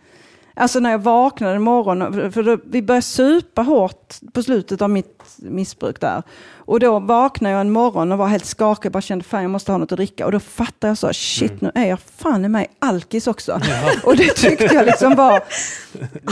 Alltså när jag vaknade en morgon, för- för då, vi började supa hårt på slutet av mitt missbruk där. Och då vaknade jag en morgon och var helt skakig, bara kände fan jag måste ha något att dricka. Och då fattade jag så, shit nu är jag fan i mig alkis också. Och det tyckte jag liksom var,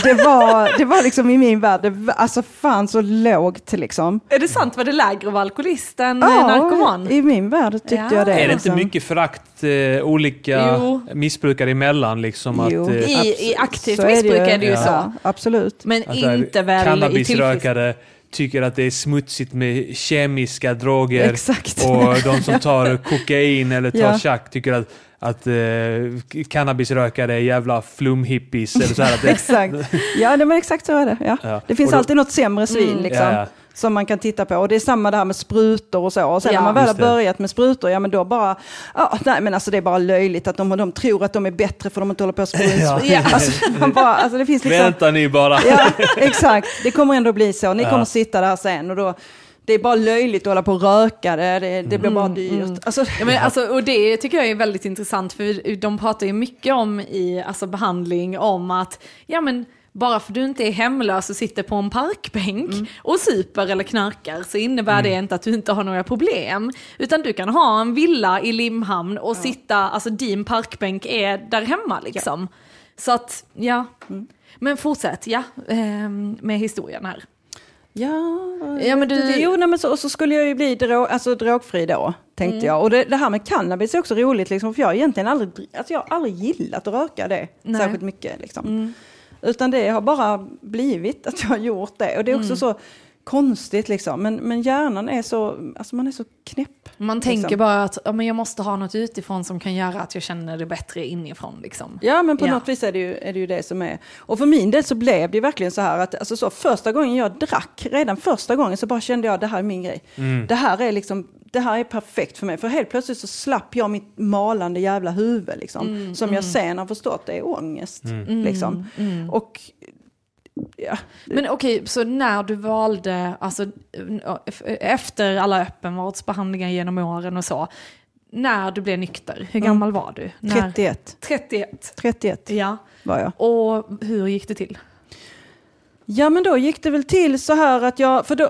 det var, det var liksom i min värld, det var, alltså fan så lågt liksom. Är det sant, var det lägre att vara alkoholist än ja, narkoman? i min värld tyckte Ja. jag det. Är det inte mycket förakt eh, olika Jo. missbrukare emellan? Liksom, att, eh, I, I aktivt Så är missbruk ju. är det ju Ja, så. absolut. Men att så här, inte väl i tillfrisknande. Tycker att det är smutsigt med kemiska droger. Exakt. Och de som tar kokain eller tar Ja. tjack tycker att, att eh, cannabisrökare är jävla flumhippies. Eller så här, att det, Exakt. Ja, det var exakt så är det. Ja. Ja. Det finns Och då- alltid något sämre svin Mm. liksom, ja. Som man kan titta på. Och det är samma det här med sprutor och så. Och sen Ja. när man väl har börjat med sprutor, ja men då bara, ja, nej men alltså det är bara löjligt att de, de tror att de är bättre för de inte håller på att spruta. Ja. Ja. Alltså, man bara, alltså det finns liksom, Vänta ni bara. ja exakt, det kommer ändå bli så. Ni Ja. kommer sitta där sen och då, det är bara löjligt att hålla på och röka det, det, det blir bara Mm, dyrt. Alltså, Ja, men alltså, och det tycker jag är väldigt intressant för de pratar ju mycket om i alltså, behandling om att ja, men, bara för du inte är hemlös och sitter på en parkbänk och super eller knarkar så innebär det inte att du inte har några problem. Utan du kan ha en villa i Limhamn och sitta, alltså din parkbänk är där hemma liksom. Så att, ja. Men fortsätt, ja, ehm, med historien här. Ja, Ja, men du- jo, nej, men så, och så skulle jag ju bli drog, alltså, drogfri då, tänkte Mm. jag. Och det, det här med cannabis är också roligt, liksom, för jag har egentligen aldrig, dri- alltså, jag har aldrig gillat att röka det Nej. särskilt mycket. Liksom. Utan det har bara blivit att jag har gjort det. Och det är också så konstigt, liksom. men, men hjärnan är så, alltså man är så knäpp. Man tänker liksom. bara att ja, men jag måste ha något utifrån som kan göra att jag känner det bättre inifrån. Liksom. Ja, men på Ja. något vis är det, ju, är det ju det som är. Och för min del så blev det verkligen så här att alltså så, första gången jag drack, redan första gången så bara kände jag det här är min grej. Det här är liksom, det här är perfekt för mig. För helt plötsligt så slapp jag mitt malande jävla huvud liksom. som jag sen har förstått är ångest. Liksom. Och ja, Men okej, så när du valde, alltså efter alla öppenvårdsbehandlingar genom åren och så, när du blev nykter, hur gammal var du? När? 31. 31. 31 Ja, var jag. och hur gick det till? Ja men då gick det väl till så här att jag, för då,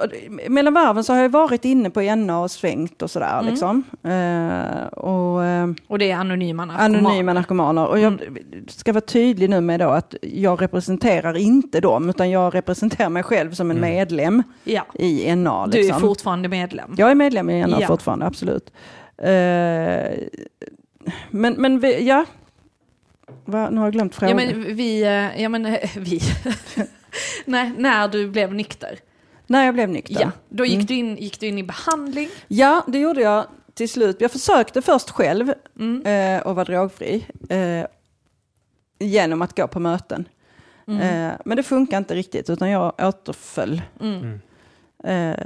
mellan varven så har jag varit inne på NA och svängt och sådär liksom. Eh, och, eh, Och det är anonyma narkomaner. anonyma narkomaner. Och jag ska vara tydlig nu med då att jag representerar inte dem, utan jag representerar mig själv som en medlem Ja, i NA. du Liksom. är fortfarande medlem. Jag är medlem i NA Ja. fortfarande, absolut. Eh, men, men vi, ja. Va, nu har jag glömt Ja frågan. men vi, eh, ja men eh, vi. Nej, när du blev nykter. När jag blev nykter. Ja, då gick, Mm. du in, gick du in i behandling. Ja, det gjorde jag till slut. Jag försökte först själv Mm. eh, och vara drogfri. Eh, genom att gå på möten. Mm. Eh, men det funkar inte riktigt, utan jag återföll. Mm. Eh,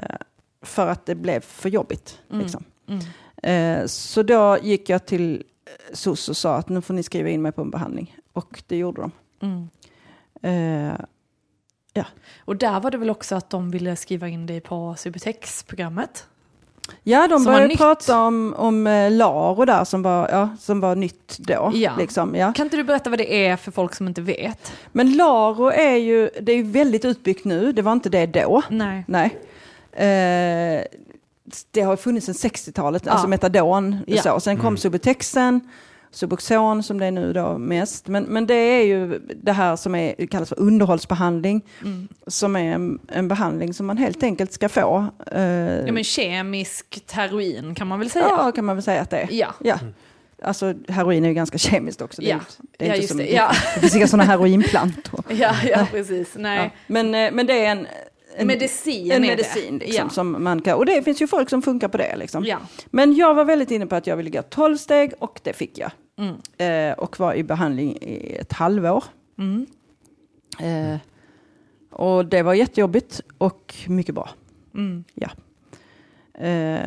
för att det blev för jobbigt. Mm. Liksom. Mm. Eh, så då gick jag till SOS och sa att nu får ni skriva in mig på en behandling. Och det gjorde de. Mm. Eh, Och där var det väl också att de ville skriva in dig på Subutex-programmet? ja, de började prata om, om eh, LARO där som var, ja, som var nytt då. Ja. Liksom, ja. Kan inte du berätta vad det är för folk som inte vet? Men LARO är ju, det är väldigt utbyggt nu, det var inte det då. Nej. Nej. Eh, det har funnits sedan 60-talet, Ja. alltså metadon. Ja. Så. Sen kom Subutexen, Suboxon som det är nu då mest. Men, men det är ju det här som är, kallas för underhållsbehandling. Mm. Som är en, en behandling som man helt enkelt ska få. Eh, Ja men kemiskt heroin kan man väl säga? ja, kan man väl säga att det är. Ja. Ja. Alltså heroin är ju ganska kemiskt också. Det, Ja. det, är Ja, inte som, det. Ja. det finns inga sådana heroinplantor. Ja, ja precis. Nej. Ja. Men, eh, men det är en, en Medicin en medicin liksom, Ja. som man kan, och det finns ju folk som funkar på det. Liksom. Ja. Men jag var väldigt inne på att jag ville gå 12 steg och det fick jag. Mm. eh, och var i behandling i ett halvår. Mm. Eh, och det var jättejobbigt och mycket bra. Mm. Eh,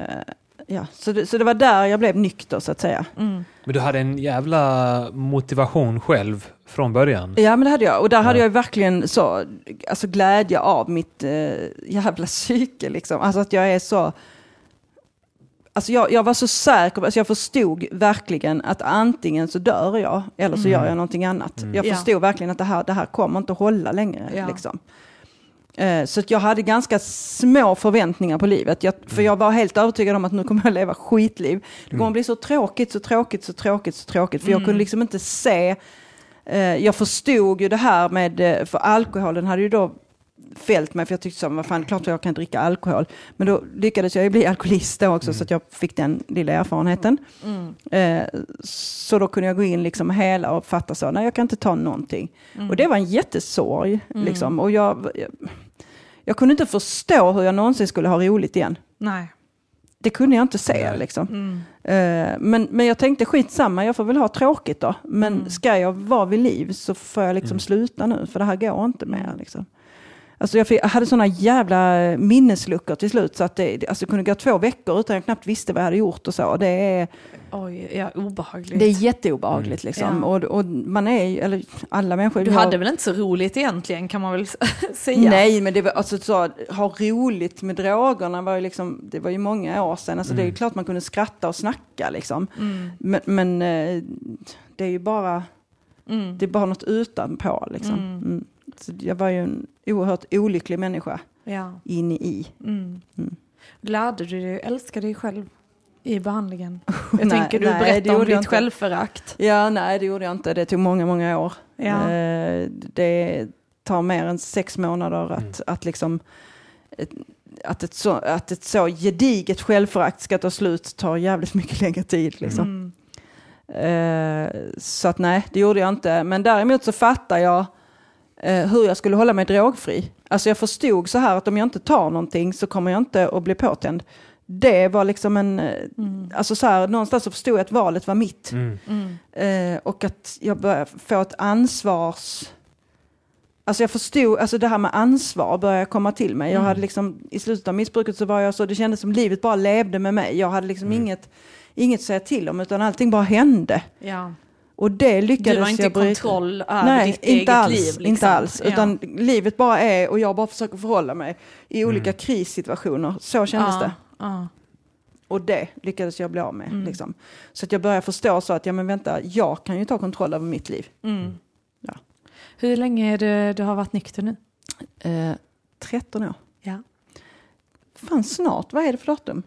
ja, så, det, så det var där jag blev nykter så att säga. Mm. Men du hade en jävla motivation själv från början. Ja men det hade jag. Och där hade Ja. jag verkligen så, alltså glädje av mitt eh, jävla psyke liksom. Alltså att jag är så, alltså jag, jag var så säker, alltså jag förstod verkligen att antingen så dör jag eller så Mm. gör jag någonting annat. Mm. Jag Ja. förstod verkligen att det här, det här kommer inte att hålla längre. Ja. Liksom. Eh, Så att jag hade ganska små förväntningar på livet. Jag, för jag var helt övertygad om att nu kommer jag leva skitliv. Det kommer bli så tråkigt, så tråkigt, så tråkigt, så tråkigt. För jag kunde liksom inte se jag förstod ju det här med, eh, för alkoholen hade ju då fällt mig, för jag tyckte så, vad fan, klart jag kan dricka alkohol. Men då lyckades jag ju bli alkoholist då också, så att jag fick den lilla erfarenheten. Mm. Eh, så då kunde jag gå in liksom hela och fatta så, nej jag kan inte ta någonting. Mm. Och det var en jättesorg. Liksom. Och jag, jag, jag kunde inte förstå hur jag någonsin skulle ha roligt igen. Nej. Det kunde jag inte se. Liksom. Mm. Eh, men, men jag tänkte skitsamma, jag får väl ha tråkigt då. Men Mm. ska jag vara vid liv så får jag liksom Mm. sluta nu, för det här går inte mer. Mm. Liksom. Alltså jag, fick, jag hade sådana jävla minnesluckor till slut, så att det, alltså det kunde gå två veckor utan jag knappt visste vad jag hade gjort och så. Det är, Oj, ja, obehagligt. det är jätteobehagligt liksom. Ja. Och, och man är eller alla människor... du har- hade väl inte så roligt egentligen kan man väl säga? Nej, men det var alltså så, ha roligt med drogerna var ju liksom, det var ju många år sedan. Alltså det är ju Mm. klart man kunde skratta och snacka liksom. Mm. Men, men eh, det är ju bara, Mm. det är bara något utanpå liksom. Mm. Mm. Så jag var ju en oerhört olycklig människa Ja. inne i. Mm. Mm. Lärde du dig älska dig själv i behandlingen? Jag Nej, tänker du nej, det berättar om ditt inte. självförakt. Ja, nej det gjorde jag inte. Det tog många, många år. Ja. Eh, det tar mer än sex månader att, att liksom ett, att ett, så, att ett så gediget självförakt ska ta slut tar jävligt mycket längre tid. Liksom. Mm. Eh, så att nej, det gjorde jag inte. Men däremot så fattar jag hur jag skulle hålla mig drogfri. Alltså jag förstod så här att om jag inte tar någonting så kommer jag inte att bli påtänd. Det var liksom en, eh, Mm. alltså så här, någonstans så förstod jag att valet var mitt. Mm. Mm. Eh, och att jag började få ett ansvars... Alltså jag förstod, alltså det här med ansvar började komma till mig. Jag Mm. hade liksom, I slutet av missbruket så var jag så, det kändes som livet bara levde med mig. Jag hade liksom Mm. inget, inget att säga till om utan allting bara hände. Ja. Och det lyckades Du har inte jag bryta. kontroll över Nej, ditt inte eget alls, liv. Liksom. inte alls. Ja. Utan livet bara är och jag bara försöker förhålla mig i olika Mm. krissituationer. Så kändes ja. det. Ja. Och det lyckades jag bli av med. Mm. Liksom. Så att jag började förstå så att, ja men vänta, jag kan ju ta kontroll över mitt liv. Mm. Ja. Hur länge är det du har varit nykter nu? Eh, 13 år. Ja. Fan snart, vad är det för datum?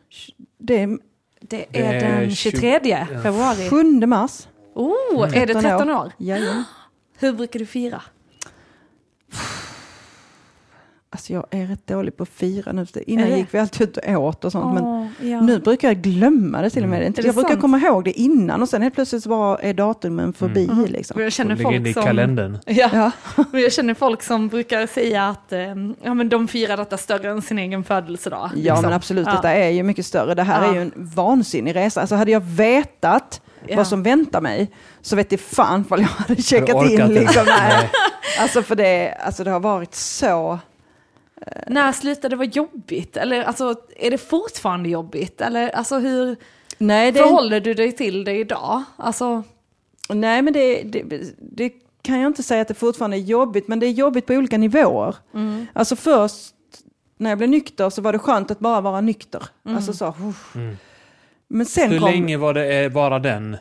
Det är Det är den 23 ja. februari. 7 mars. Oh, är det 13 år. 13 år? Jajamän. Hur brukar du fira? Alltså jag är rätt dålig på att fira nu. Innan gick vi alltid ut och åt och sånt. Men Åh, ja. nu brukar jag glömma det till och med. Mm. Jag brukar sant? komma ihåg det innan och sen helt plötsligt så bara är datumen förbi. Mhm. Liksom. Jag känner det i folk som... kalendern. Ja. Ja. Men jag känner folk som brukar säga att eh, ja, men de firar detta större än sin egen födelsedag. Ja liksom. men absolut, Ja. detta är ju mycket större. Det här Ja. är ju en vansinnig resa. Alltså hade jag vetat Ja. vad som väntar mig så vet jag fan vad jag hade checkat in. Liksom. Nej. Nej. Alltså för det, alltså det har varit så... När slutade det vara jobbigt? Eller alltså, är det fortfarande jobbigt? Eller alltså, hur Nej, det, förhåller du dig till det idag? Alltså, nej men det, det, det kan jag inte säga att det fortfarande är jobbigt, men det är jobbigt på olika nivåer. mm, Alltså först när jag blev nykter så var det skönt att bara vara nykter. Mm. Alltså så, uff. Mm. Men sen Hur kom... länge var det eh, bara den?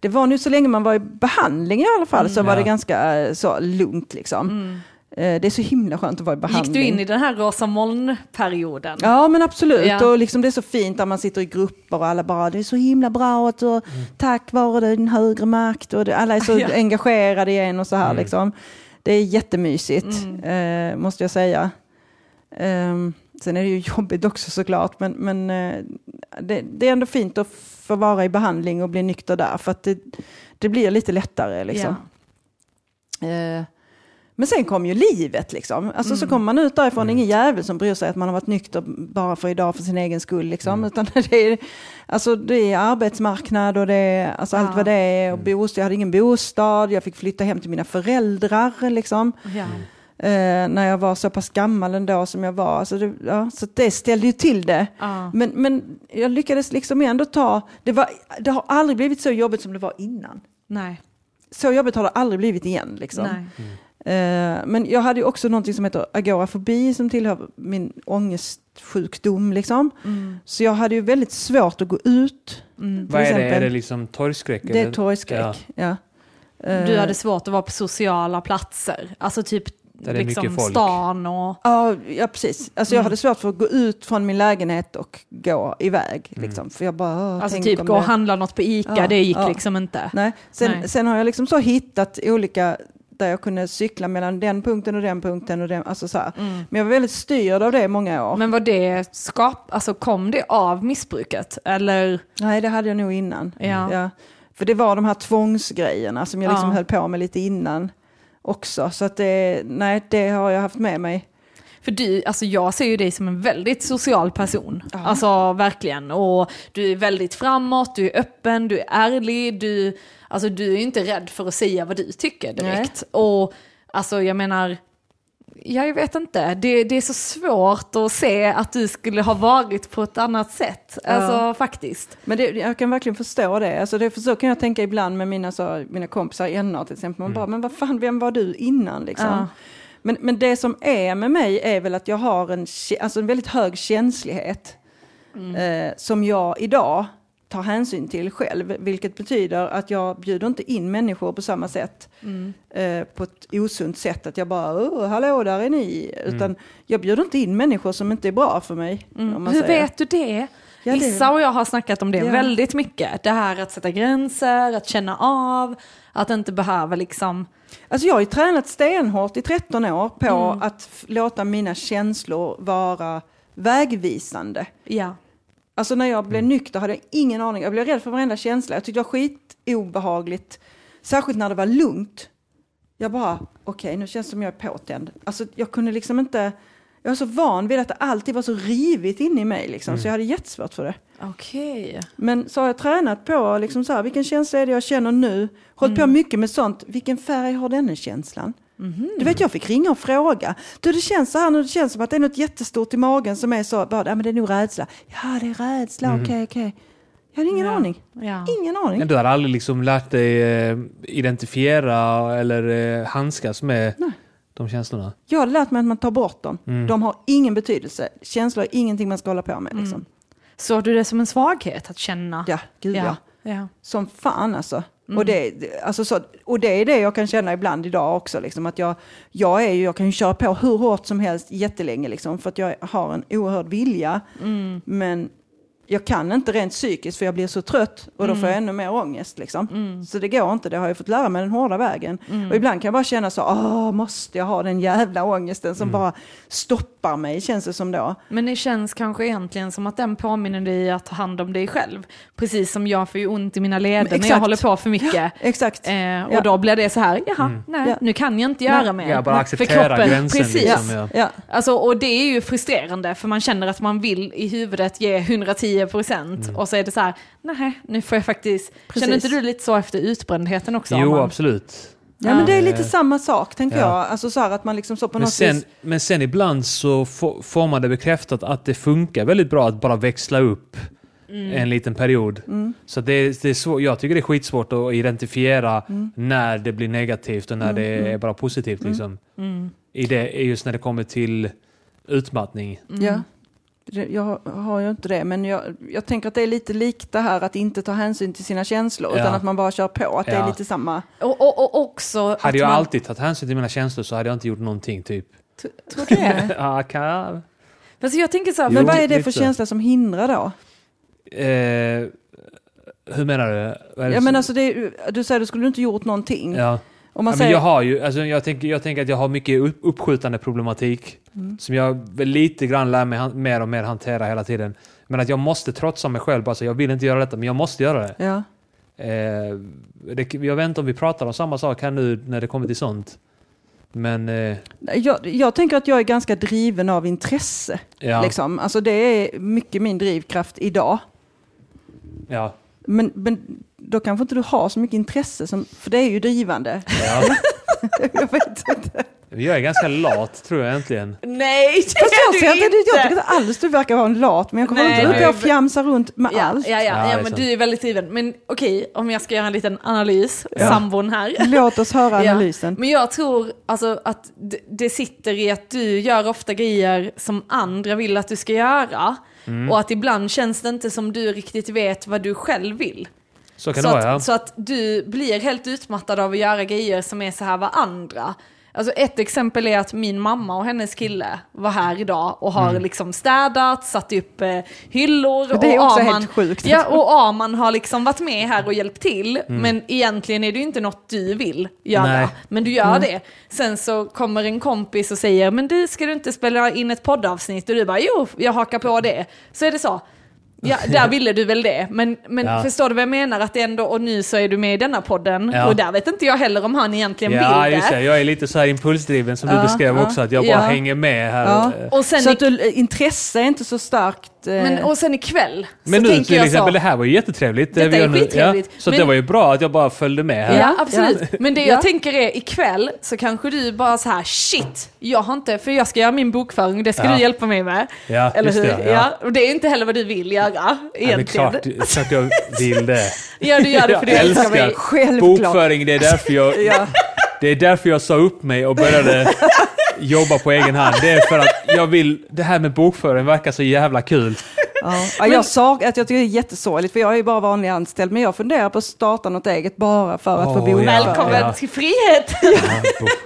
Det var nu så länge man var i behandling i alla fall så Mm. var det Ja. ganska eh, så lugnt liksom. mm. Eh, Det är så himla skönt att vara i behandling. Gick du in i den här rosa moln-perioden? Ja men absolut, Ja. och liksom det är så fint när man sitter i grupper och alla bara det är så himla bra att du, tack vare din högre makt och det, alla är så Ja. engagerade i en och så här Mm. liksom. Det är jättemysigt Mm. eh, måste jag säga. Ehm, sen är det ju jobbigt också såklart men, men eh, det, det är ändå fint att få vara i behandling och bli nykter där för att det, det blir lite lättare liksom. Ja. Eh, Men sen kom ju livet liksom. Alltså så kommer man ut därifrån, är ingen jävel som bryr sig att man har varit nykter bara för idag för sin egen skull. Liksom. Utan det är, alltså, det är arbetsmarknad och det är alltså, allt Ja. vad det är. Och bostad. Jag hade ingen bostad, jag fick flytta hem till mina föräldrar. Liksom. Ja. Eh, när jag var så pass gammal ändå som jag var. Alltså det, ja, så det ställde ju till det. Ja. Men, men jag lyckades liksom ändå ta, det, var, det har aldrig blivit så jobbigt som det var innan. Nej. Så jobbigt har det aldrig blivit igen. Liksom. Nej. Eh, men jag hade ju också någonting som heter agorafobi som tillhör min ångestsjukdom. Liksom. Mm. Så jag hade ju väldigt svårt att gå ut. Mm. Vad är det? Är det liksom torgskräck? Det är torgskräck. Ja. Eh, Du hade svårt att vara på sociala platser. Alltså typ Där det är liksom mycket folk. stan och... Ja, ja, precis. Alltså jag Mm. hade svårt för att gå ut från min lägenhet och gå iväg. Mm. Liksom. För jag bara, Alltså typ gå och det- handla något på Ica, Ja, det gick ja. liksom inte. Nej. Sen, Nej. sen har jag liksom så hittat olika där jag kunde cykla mellan den punkten och den punkten. Och den, alltså så här. Mm. Men jag var väldigt styrd av det i många år. Men var det skap, alltså kom det av missbruket? Eller? Nej, det hade jag nog innan. Ja. Ja. För det var de här tvångsgrejerna som jag liksom Ja. höll på med lite innan också. Så att det, nej, det har jag haft med mig. För du, alltså jag ser ju dig som en väldigt social person. Ja. Alltså verkligen. Och du är väldigt framåt, du är öppen, du är ärlig, du, alltså, du är inte rädd för att säga vad du tycker direkt. Och alltså jag menar, ja, jag vet inte, det, det är så svårt att se att du skulle ha varit på ett annat sätt. Alltså faktiskt. Men det, jag kan verkligen förstå det. Alltså det. för Så kan jag tänka ibland med mina, så, mina kompisar i NA till exempel. Man bara, men vad fan, vem var du innan liksom? Ja. Men, men det som är med mig är väl att jag har en, alltså en väldigt hög känslighet. Eh, som jag idag tar hänsyn till själv. Vilket betyder att jag bjuder inte in människor på samma sätt. Eh, på ett osunt sätt. Att jag bara, oh, hallå där är ni. Utan jag bjuder inte in människor som inte är bra för mig. Om man Mm. Hur säger. vet du det? Ja, det- Issa och jag har snackat om det Ja. väldigt mycket. Det här att sätta gränser, att känna av, att inte behöva liksom... Alltså jag har ju tränat stenhårt i 13 år på Mm. att låta mina känslor vara vägvisande. Ja. Alltså när jag blev nykter hade jag ingen aning. Jag blev rädd för varenda känsla. Jag tyckte det var skitobehagligt. Särskilt när det var lugnt. Jag bara, okej nu känns det som jag är påtänd. Alltså jag kunde liksom inte... Jag var så van vid att det alltid var så rivigt inne i mig liksom. Så jag hade jättesvårt för det. Okej. Men så har jag tränat på liksom så här, vilken känsla är det jag känner nu? Hållit på mycket med sånt. Vilken färg har denna känslan? Du vet, jag fick ringa och fråga. Du, det känns så här nu, det känns som att det är något jättestort i magen som är så, bara, ja men det är nog rädsla. Ja, det är rädsla, okej, okej. Jag hade ingen Ja. aning. Ja. Ingen aning. Men du har aldrig liksom lärt dig eh, identifiera eller eh, handskas med Nej. de känslorna? Jag har lärt mig att man tar bort dem. Mm. De har ingen betydelse. Känslor är ingenting man ska hålla på med. Liksom. Såg du det som en svaghet att känna? Ja, gud ja. ja. ja. Som fan alltså. Och, det, alltså så, och det är det jag kan känna ibland idag också. Liksom, att jag, jag, är ju, jag kan ju köra på hur hårt som helst jättelänge. Liksom, för att jag har en oerhörd vilja. Men jag kan inte rent psykiskt för jag blir så trött och då får jag ännu mer ångest. Liksom. Så det går inte, det har jag fått lära mig den hårda vägen. Och ibland kan jag bara känna så, åh, måste jag ha den jävla ångesten som bara stoppar mig, känns det som då. Men det känns kanske egentligen som att den påminner dig att ta hand om dig själv. Precis som jag får ju ont i mina leder när jag håller på för mycket. Exakt. Eh, och Ja. då blir det så här, jaha, nej, Ja. nu kan jag inte göra Nej. mer. Ja, bara För acceptera kroppen- gränsen Precis. liksom. Ja. Ja. Alltså, och det är ju frustrerande för man känner att man vill i huvudet ge 110 procent och så är det så här, nej, nu får jag faktiskt... Precis. Känner inte du lite så efter utbrändheten också? Jo, man- absolut. Ja, men det är lite Eh, samma sak, tänker ja. jag. Alltså så här att man liksom så på Men något sen, vis... men sen ibland så få- får man det bekräftat att det funkar väldigt bra att bara växla upp en liten period. Så det, är- det är svår, jag tycker det är skitsvårt att identifiera när det blir negativt och när det är bara positivt. Liksom. I det, just när det kommer till utmattning. Ja. Jag har ju inte det, men jag, jag tänker att det är lite likt det här att inte ta hänsyn till sina känslor, Ja. utan att man bara kör på. Att det är Ja. lite samma. Och, och, och också Hade att jag man... alltid tagit hänsyn till mina känslor så hade jag inte gjort någonting typ. Tror du det? Ja, kan, Fast jag tänker så här, Jo, Men vad är det för känsla som hindrar då? eh, hur menar du? Är Ja, men alltså det, du säger att du skulle inte gjort någonting. ja. Om man ja, säger, men jag har ju, alltså jag, tänker, jag tänker att jag har mycket upp, uppskjutande problematik. Mm. Som jag lite grann lär mig han, mer och mer hantera hela tiden. Men att jag måste trotsa mig själv. Alltså, jag vill inte göra detta, men jag måste göra det. ja. Eh, det. Jag vet inte om vi pratar om samma sak här nu när det kommer till sånt. Men eh, Jag, jag tänker att jag är ganska driven av intresse. ja, Liksom. Alltså det är mycket min drivkraft idag. ja, Men, men då kanske inte du har så mycket intresse, som, för det är ju drivande. ja. jag vet inte. Jag är ganska lat tror jag egentligen. Nej, det Fast jag, ser du inte, inte! jag tycker inte alls du verkar vara en lat människa. Nej, Nej, inte du är- och fjamsar runt med Ja, allt. ja, ja, Ja, ja, men sant. du är väldigt driven. Men okej, om jag ska göra en liten analys, Ja. sambon här. Låt oss höra Ja. analysen. Men jag tror alltså, att det sitter i att du gör ofta grejer som andra vill att du ska göra. Mm. Och att ibland känns det inte som du riktigt vet vad du själv vill. Så kan Så det vara ja. att, så att du blir helt utmattad av att göra grejer som är så här vad andra. Alltså ett exempel är att min mamma och hennes kille var här idag och har Mm. liksom städat, satt upp eh, hyllor. Det är och också Arman, helt sjukt. Ja, och Arman har liksom varit med här och hjälpt till. Mm. Men egentligen är det ju inte något du vill göra. Nej. Men du gör det. Sen så kommer en kompis och säger, men du, ska du inte spela in ett poddavsnitt? Och du bara, jo, jag hakar på det. Så är det så. Ja, där ville du väl det. Men, men Ja. förstår du vad jag menar? Att det ändå, och nu så är du med i denna podden. Ja. Och där vet inte jag heller om han egentligen Ja, vill just det. Jag är lite så här impulsdriven som du Ja, beskrev ja. också, att jag bara Ja. hänger med här. Ja. Eh, Och sen, Så att du, intresse är inte så starkt. eh, men, och sen ikväll Men så nu tänker till exempel, så. det här var ju jättetrevligt. det Detta är skittrevligt. Ja, så Men- det var ju bra att jag bara följde med här. Ja, absolut. Men det jag Ja. tänker är ikväll så kanske du bara så här shit, jag har inte, för jag ska göra min bokföring, det ska Ja. du hjälpa mig med. Ja, Eller just hur? det. Ja. Ja. Och det är inte heller vad du vill göra Ja, det är egentligen. klart, klart jag vill det. Ja, du gör det för du Jag älskar älskar mig. Självklart. Bokföring, det är därför jag, Ja. det är därför jag sa upp mig och började jobba på egen hand. Det är för att jag vill, det här med bokföring verkar så jävla kul. Ja. Ja, jag, sa att jag tycker det är jättesorgligt, för jag är ju bara vanlig anställd, men jag funderar på att starta något eget bara för att få Åh, bo ja. Välkommen Ja. till frihet! Ja,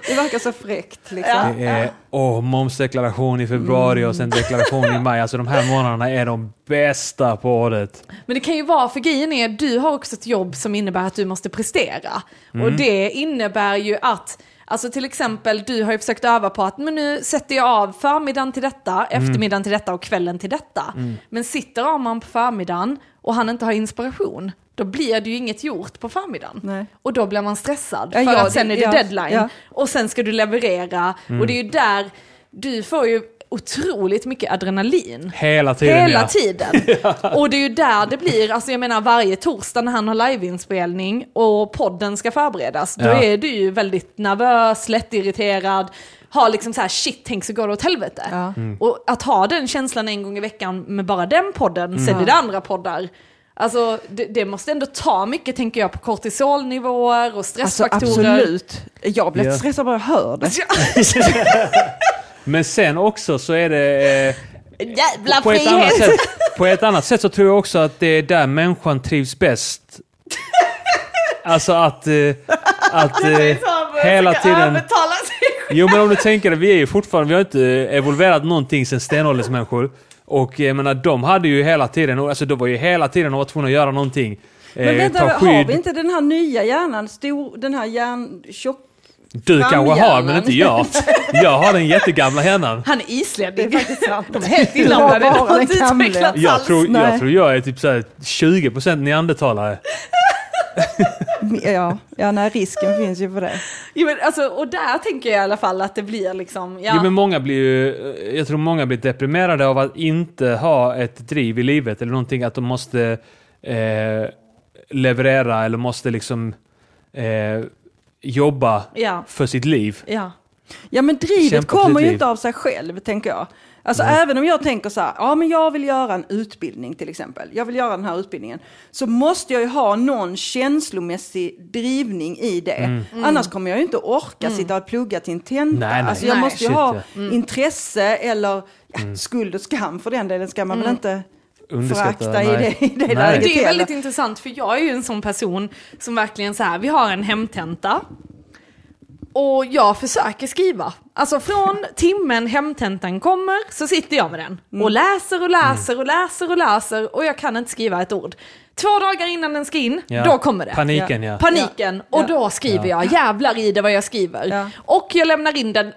Det verkar så fräckt liksom. Det är åh, momsdeklaration i februari och sen deklaration i maj. Alltså de här månaderna är de bästa på året. Men det kan ju vara, för grejen är, du har också ett jobb som innebär att du måste prestera. Mm. Och det innebär ju att, alltså till exempel, du har ju försökt öva på att men nu sätter jag av förmiddagen till detta, Mm. eftermiddagen till detta och kvällen till detta. Men sitter Arman på förmiddagen och han inte har inspiration, då blir det ju inget gjort på förmiddagen. Nej. Och då blir man stressad, för ja, att sen är det ja, deadline. ja. Och sen ska du leverera, och det är ju där, du får ju otroligt mycket adrenalin. Hela tiden Hela ja. tiden. Och det är ju där det blir, alltså jag menar varje torsdag när han har liveinspelning och podden ska förberedas, då Ja. är du ju väldigt nervös, lättirriterad, har liksom så här shit, tänk så går det åt helvete. Ja. Mm. Och att ha den känslan en gång i veckan med bara den podden, sen är det andra poddar. Alltså det, det måste ändå ta mycket tänker jag på kortisolnivåer och Alltså stressfaktorer. absolut. Jag blir Ja. stressad bara jag hör det. Men sen också så är det... Eh, Jävla på, ett annat frihet! sätt, på ett annat sätt så tror jag också att det är där människan trivs bäst. Alltså att... Eh, att eh, hela tiden... Jo men om du tänker det, vi är ju fortfarande, vi har inte evolverat någonting sen stenåldersmänniskor. Och jag menar, de hade ju hela tiden, alltså de var ju hela tiden och var tvungna att göra någonting. Men Eh, vänta, ta har vi inte den här nya hjärnan? Stor, den här hjärn... Tjock... Du kanske har, men inte jag. Jag har den jättegamla hjärnan. Han är islänning. Det är faktiskt sant. De är helt har De har inte utvecklats Jag tror, Nej. jag tror jag är typ såhär 20% neandertalare. Ja, ja nej, risken finns ju för det. Jo, men alltså, och där tänker jag i alla fall att det blir liksom, ja. Jo, men många blir ju, jag tror många blir deprimerade av att inte ha ett driv i livet eller någonting att de måste eh, leverera eller måste liksom eh, jobba ja, för sitt liv. ja. Ja men drivet Kämpa kommer ju inte av sig själv, tänker jag. Alltså även om jag tänker så här, ja men jag vill göra en utbildning till exempel. Jag vill göra den här utbildningen. Så måste jag ju ha någon känslomässig drivning i det. Mm. Annars kommer jag ju inte orka sitta och plugga till en tenta. Nej, nej. Alltså jag Nej. måste ju Shit, ha ja. Mm. intresse eller ja, skuld och skam för den delen ska man väl inte Underskatta, i det, i det Nej. läget Det är väldigt intressant för jag är ju en sån person som verkligen så här, vi har en hemtenta och jag försöker skriva. Alltså från timmen hemtentan kommer så sitter jag med den Mm. och läser och läser och läser och läser och jag kan inte skriva ett ord. Två dagar innan den ska in, Ja. då kommer det. Paniken ja. Paniken, och Ja. då skriver Ja. jag jävlar i det vad jag skriver. Ja. Och jag lämnar in den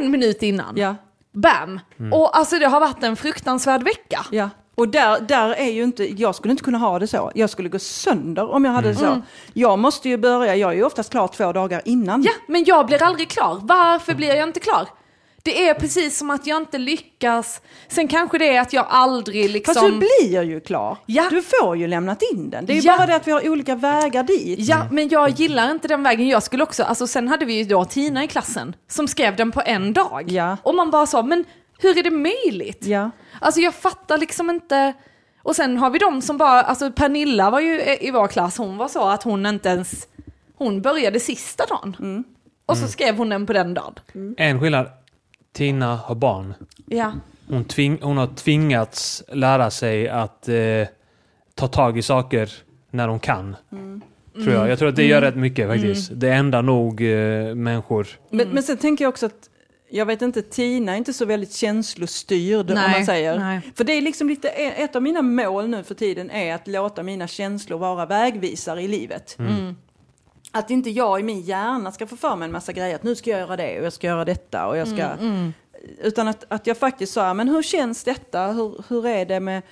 en minut innan. Ja, Bam! Mm. Och alltså det har varit en fruktansvärd vecka. ja. Och där, där är ju inte, jag skulle inte kunna ha det så. Jag skulle gå sönder om jag hade det så. Jag måste ju börja, jag är ju oftast klar två dagar innan. Ja, men jag blir aldrig klar. Varför blir jag inte klar? Det är precis som att jag inte lyckas. Sen kanske det är att jag aldrig liksom... Fast du blir ju klar. Ja. Du får ju lämnat in den. Det är Ja. bara det att vi har olika vägar dit. Ja, men jag gillar inte den vägen. Jag skulle också, alltså sen hade vi ju då Tina i klassen som skrev den på en dag. Ja. Och man bara sa, men hur är det möjligt? Ja. Alltså jag fattar liksom inte. Och sen har vi de som bara, alltså Pernilla var ju i vår klass, hon var så att hon inte ens, hon började sista dagen. Mm. Och så skrev hon den på den dagen. En skillnad. Tina har barn. Ja. Hon, tving, hon har tvingats lära sig att eh, ta tag i saker när hon kan. Tror jag. jag tror att det gör rätt mycket faktiskt. Det är enda nog eh, människor. Men, men sen tänker jag också att, jag vet inte, Tina är inte så väldigt känslostyrd om Nej, man säger. nej. För det är liksom lite, ett av mina mål nu för tiden är att låta mina känslor vara vägvisare i livet. Att inte jag i min hjärna ska få för mig en massa grejer, att nu ska jag göra det och jag ska göra detta och jag ska... Utan att, att jag faktiskt sa, men hur känns detta? Hur, hur är det med...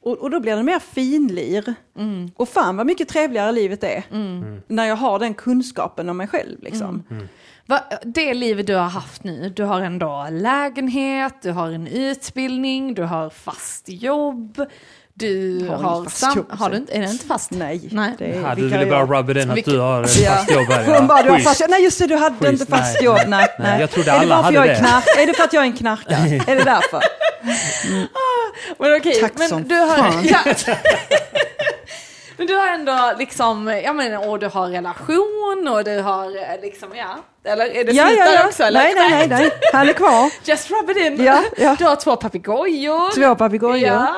Och, och då blir det mer finlir. Och fan vad mycket trevligare livet är. När jag har den kunskapen om mig själv. Liksom. Va, det livet du har haft nu, du har ändå lägenhet, du har en utbildning, du har fast jobb, du Har har, sam... jobb, Har du inte, är det inte fast? Nej, Nej. det är Ja, du ville bara rubba in att Vilka- du har ett Ja. fast jobb här. Hon bara, du har fast jobb. Nej just det, du hade Schysst, inte fast nej. jobb. Nej, Nej, jag trodde alla hade det. knark? Är det för att jag är en knarkare? är det därför? Men okej, Tack men som du har... fan. Ja. men du har ändå liksom, jag menar, och du har relation och du har eh, liksom, ja. Eller är det Ja, ja, ja. också? Eller? Nej, nej, nej, nej. Han är kvar. Just rub it in. Ja, ja. Du har två papegojor. Två papegojor. Ja.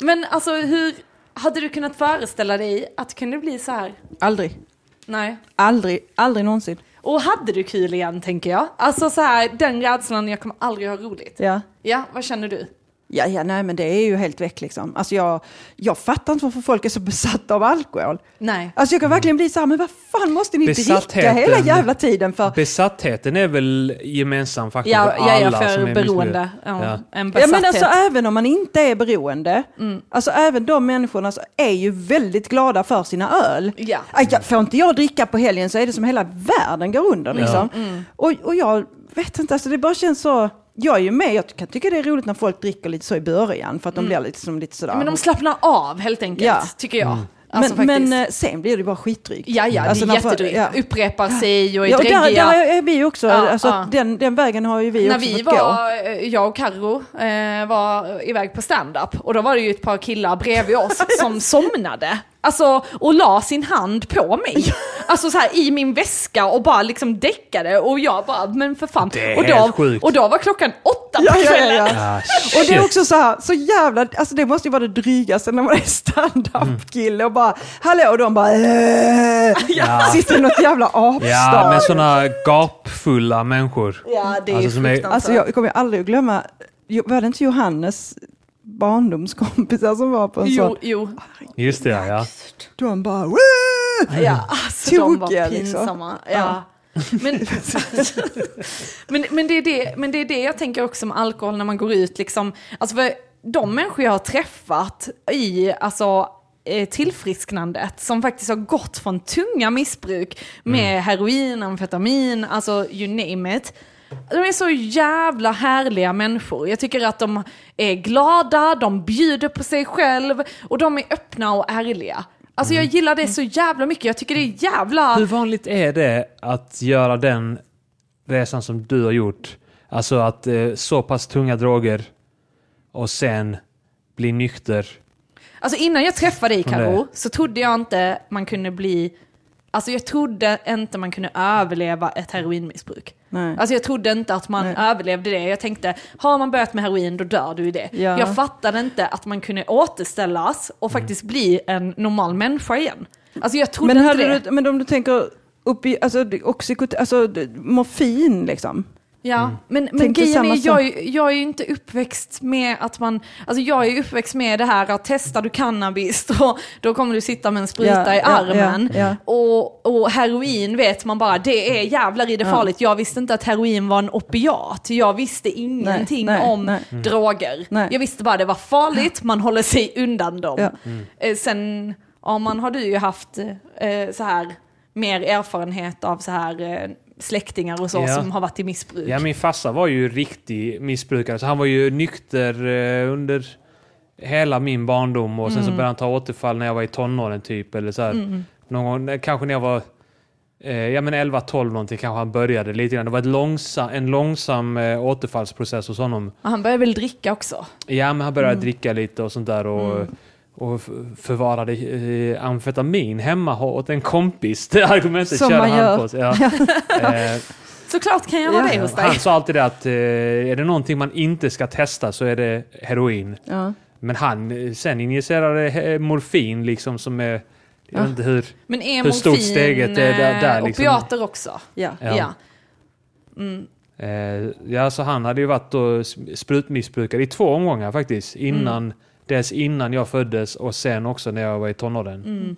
Men alltså hur, hade du kunnat föreställa dig att det kunde bli så här? Aldrig. Nej. Aldrig, aldrig någonsin. Och hade du kul igen tänker jag? Alltså så här, den rädslan, jag kommer aldrig ha roligt. Ja. Ja, vad känner du? Ja, ja, nej, men det är ju helt väck liksom. Alltså jag, jag fattar inte varför folk är så besatta av alkohol. Nej. Alltså jag kan verkligen bli så här, men vad fan måste ni dricka hela jävla tiden för? Besattheten är väl gemensam faktor Ja, för alla jag är som för är beroende. Ja, Ja. En Ja, besatthet. men alltså även om man inte är beroende, Mm. alltså även de människorna så är ju väldigt glada för sina öl. Ja. Ja, får inte jag dricka på helgen så är det som hela världen går under liksom. Mm. Och, och jag vet inte, alltså det bara känns så, jag är ju med, jag kan tycka det är roligt när folk dricker lite så i början för att de blir lite, som lite sådär. Mm. Men de slappnar av helt enkelt, Ja. tycker jag. Mm. Alltså, men, faktiskt. men eh, sen blir det bara skitdrygt. Ja, ja, Alltså, det är när folk- jättedrygt. ja. Upprepar sig och är Ja, och där, dräggiga. där är vi ju också, Ja, alltså, ja. Den, den vägen har ju vi När också vi fått gå. var, eh, jag och Carro eh, var iväg på stand-up och då var det ju ett par killar bredvid oss som somnade. Alltså, och la sin hand på mig. Alltså så här i min väska och bara liksom däckade och jag bara, men för fan. Det är och, då, helt sjukt. och då var klockan åtta på Ja, ja, ja, kvällen. ja. Ah, Och det är också så här, så jävla, alltså det måste ju vara det drygaste när man är stand-up-kille och bara, hallå, och de bara, äh, sitter i något jävla apstad. Ja, med sådana gapfulla människor. Ja, det är Alltså, ju som är- fruktansvärt. Alltså jag kommer aldrig att glömma, Jo, var det inte Johannes barndomskompisar som var på en Jo, sån? jo. Just det, ja. De bara, Woo! Ja, alltså de var liksom. pinsamma. Ja. Men, men, men, det är det, men det är det jag tänker också med alkohol när man går ut. Liksom, alltså för de människor jag har träffat i alltså, eh, tillfrisknandet som faktiskt har gått från tunga missbruk med heroin, amfetamin, alltså you name it. De är så jävla härliga människor. Jag tycker att de är glada, de bjuder på sig själv och de är öppna och ärliga. Alltså jag gillar det så jävla mycket. Jag tycker det är jävla... Hur vanligt är det att göra den resan som du har gjort? Alltså att eh, så pass tunga droger och sen bli nykter. Alltså innan jag träffade dig Karo så trodde jag inte man kunde bli... Alltså jag trodde inte man kunde överleva ett heroinmissbruk. Nej. Alltså jag trodde inte att man Nej. överlevde det. Jag tänkte, har man börjat med heroin då dör du i det. Ja. Jag fattade inte att man kunde återställas och faktiskt bli en normal människa igen. Alltså jag trodde Men, inte det. du, men om du tänker upp i, alltså, oxykot, alltså morfin liksom. Ja, men, men Tänkte grejen är, jag, är- jag är ju inte uppväxt med att man, alltså jag är ju uppväxt med det här att testar du cannabis då, då kommer du sitta med en spruta Ja, i armen. ja, ja. Och, och heroin vet man bara, det är jävlar i det Ja. farligt. Jag visste inte att heroin var en opiat. Jag visste ingenting nej, om nej. droger. Nej. Jag visste bara det var farligt, man håller sig undan dem. Ja. Eh, Sen ja, man har du ju haft eh, så här mer erfarenhet av så här eh, släktingar och så Ja. som har varit i missbruk. Ja, min farsa var ju riktig missbrukare, så han var ju nykter eh, under hela min barndom och sen Mm. så började han ta återfall när jag var i tonåren typ. Eller så här. Någon gång, eh, kanske när jag var eh, ja, men 11-12 någonting kanske han började lite grann. Det var ett långsam, en långsam eh, återfallsprocess hos honom. Och Han börjar väl dricka också? Ja, men han började Mm. dricka lite och sånt där. Och, och förvarade eh, amfetamin hemma åt en kompis. Det argumentet Som körde han på. sig. Ja. eh, Såklart kan jag Ja. det hos dig. han sa alltid det att eh, är det någonting man inte ska testa så är det heroin. Ja. Men han eh, sen injicerade morfin liksom som är... Jag Ja. vet inte hur... Men är Hur stort steget är där- där eh, liksom? opiater också? Ja. Ja. Ja. Mm. Eh, ja, så han hade ju varit sprutmissbrukare i två omgångar faktiskt. Innan, Mm. Dels innan jag föddes och sen också när jag var i tonåren. Mm.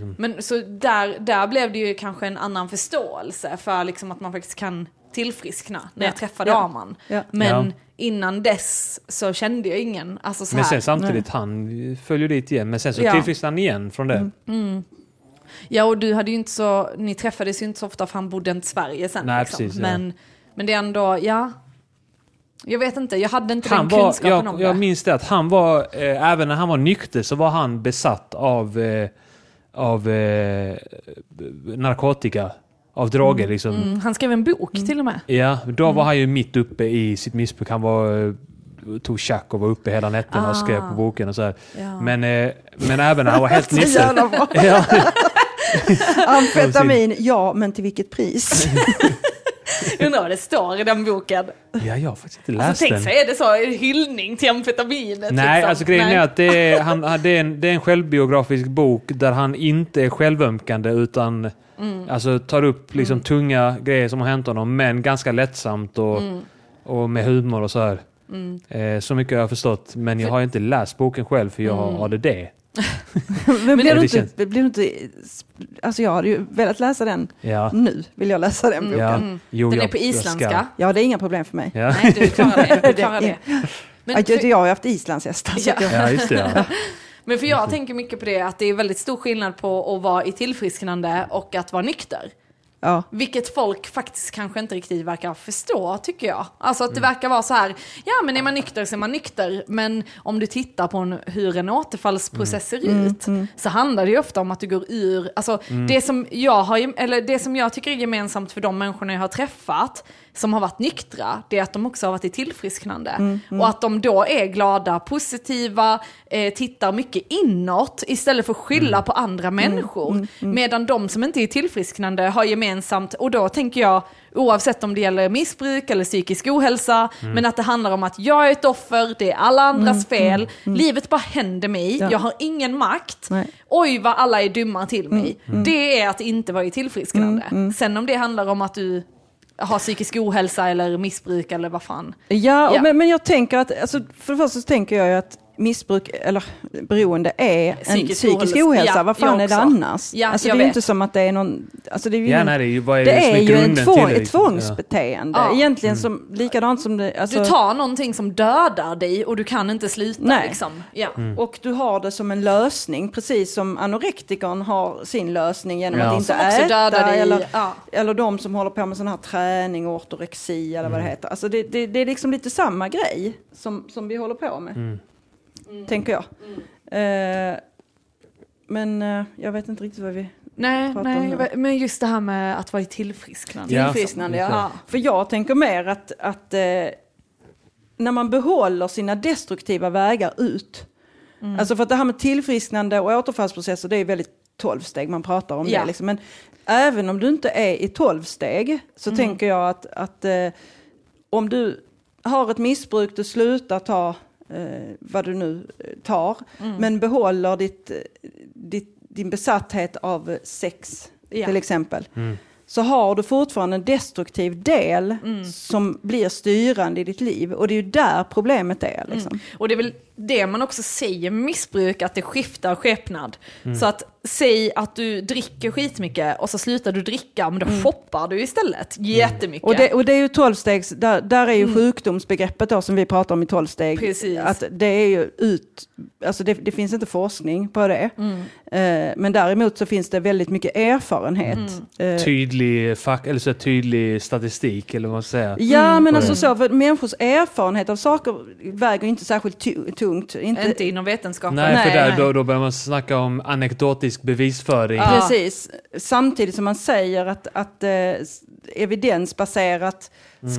Som- Men så där, där blev det ju kanske en annan förståelse för liksom att man faktiskt kan tillfriskna när Ja. jag träffade Ja. Arman. Ja. Men Ja. innan dess så kände jag ingen. Alltså så men här. sen samtidigt, han följer dit igen. Men sen så Ja. tillfrisknade han igen från det. Mm. Ja och du hade ju inte så, ni träffades ju inte så ofta för han bodde inte i Sverige sen. Nej, liksom. precis, ja. men, men det är ändå, ja. Jag vet inte, jag hade inte Han den var, kunskapen jag, om jag det. minns det att han var, eh, även när han var nykter så var han besatt av, eh, av eh, narkotika. Av droger liksom. Mm, han skrev en bok till och med. Ja, då var han ju mitt uppe i sitt missbruk. Han var, eh, tog tjack och var uppe hela nätterna och skrev Ah. på boken och så här. Ja. Men, eh, men även när han var helt nykter. Ja, Amfetamin, ja, men till vilket pris? Undrar vad det står i den boken. ja, jag har faktiskt inte läst Alltså, tänk den. så är det så, en hyllning till amfetaminet. Nej, liksom. alltså grejen Nej. är att det är, han, det, är en, det är en självbiografisk bok där han inte är självömkande utan Mm. alltså, tar upp liksom tunga grejer som har hänt honom men ganska lättsamt och, Mm. och med humor och så här. Eh, så mycket har jag förstått men jag har inte läst boken själv för jag Mm. har ADD. Men blir det du inte, känns- blir du inte, alltså jag hade ju velat läsa den Ja. nu, vill jag läsa den boken. Ja. Mm. Jo, Den är jag- på jag ska. isländska. Ja, det är inga problem för mig. Ja. Nej, du klarar det. Du klarar Det det. är- Men Att jag, för, jag har ju haft islandshästar. Ja. ja, just det. Ja. men för jag tänker mycket på det, att det är väldigt stor skillnad på att vara i tillfrisknande och att vara nykter. Ja. Vilket folk faktiskt kanske inte riktigt verkar förstå, tycker jag. Alltså att det Mm. verkar vara så här, ja men är man nykter så är man nykter, men om du tittar på en, hur en återfallsprocess ser Mm, ut, så handlar det ju ofta om att du går ur, alltså Mm. det som jag har, eller det som jag tycker är gemensamt för de människorna jag har träffat, som har varit nyktra, det är att de också har varit i tillfrisknande. Mm, Och att de då är glada, positiva, eh, tittar mycket inåt istället för att skylla Mm. på andra människor. Medan de som inte är tillfrisknande har gemensamt, och då tänker jag oavsett om det gäller missbruk eller psykisk ohälsa, Mm. men att det handlar om att jag är ett offer, det är alla andras fel, livet bara händer mig, Ja. jag har ingen makt. Nej. Oj vad alla är dumma till mig. Det är att inte vara i tillfrisknande. Mm, Sen om det handlar om att du har psykisk ohälsa eller missbruk eller vad fan. Ja, Ja. Men, men jag tänker att, alltså, för det första så tänker jag ju att missbruk, eller beroende, är en Psykisk psykisk ohälsa. ohälsa. Ja, Vad fan är det annars? Ja, alltså, det är ju inte som att det är någon... Alltså, det är ju Ja, nej, det är ju, det är är ju en tvång, ett liksom? tvångsbeteende. Ja. Egentligen som, likadant som det... Alltså, Du tar någonting som dödar dig och du kan inte sluta. Nej. Liksom. Ja. Mm. Och du har det som en lösning, precis som anorektikern har sin lösning genom Ja. att inte äta. dödar dig. Eller, Ja. eller de som håller på med sån här träning, ortorexi eller vad det heter. Alltså det, det, det är liksom lite samma grej som, som vi håller på med. Mm. Tänker jag. Eh, men eh, jag vet inte riktigt vad vi... Nej, nej men just det här med att vara i tillfrisknande. Ja. Tillfrisknande, Ja. ja. För jag tänker mer att, att eh, när man behåller sina destruktiva vägar ut. Mm. Alltså för att det här med tillfrisknande och återfallsprocesser det är väldigt tolvsteg man pratar om Ja. det. Liksom. Men även om du inte är i tolvsteg så Mm. tänker jag att, att eh, om du har ett missbruk, du slutar ta eh, vad du nu eh, tar, Mm. men behåller ditt, eh, ditt, din besatthet av sex Ja. till exempel. Mm. så har du fortfarande en destruktiv del Mm. som blir styrande i ditt liv. Och det är ju där problemet är. Liksom. Mm. Och det är väl det man också säger missbruk, att det skiftar skepnad. Mm. Så att säg att du dricker skitmycket och så slutar du dricka, men då shoppar du istället jättemycket. Mm. Och, det, och det är ju tolvstegs, där, där är ju sjukdomsbegreppet då som vi pratar om i tolvsteg. Mm. Precis. Att det är ju ut, alltså det, det finns inte forskning på det. Mm. Eh, men däremot så finns det väldigt mycket erfarenhet. Mm. Eh, Tydlig, fack, eller så tydlig statistik, eller vad man ska säga. Ja, men på alltså det. så, för människors erfarenhet av saker väger inte särskilt tu- tungt. Inte, Inte inom vetenskapen. Nej, för där, nej. Då, då börjar man snacka om anekdotisk bevisföring. Ja. Precis. Samtidigt som man säger att, att eh, evidensbaserat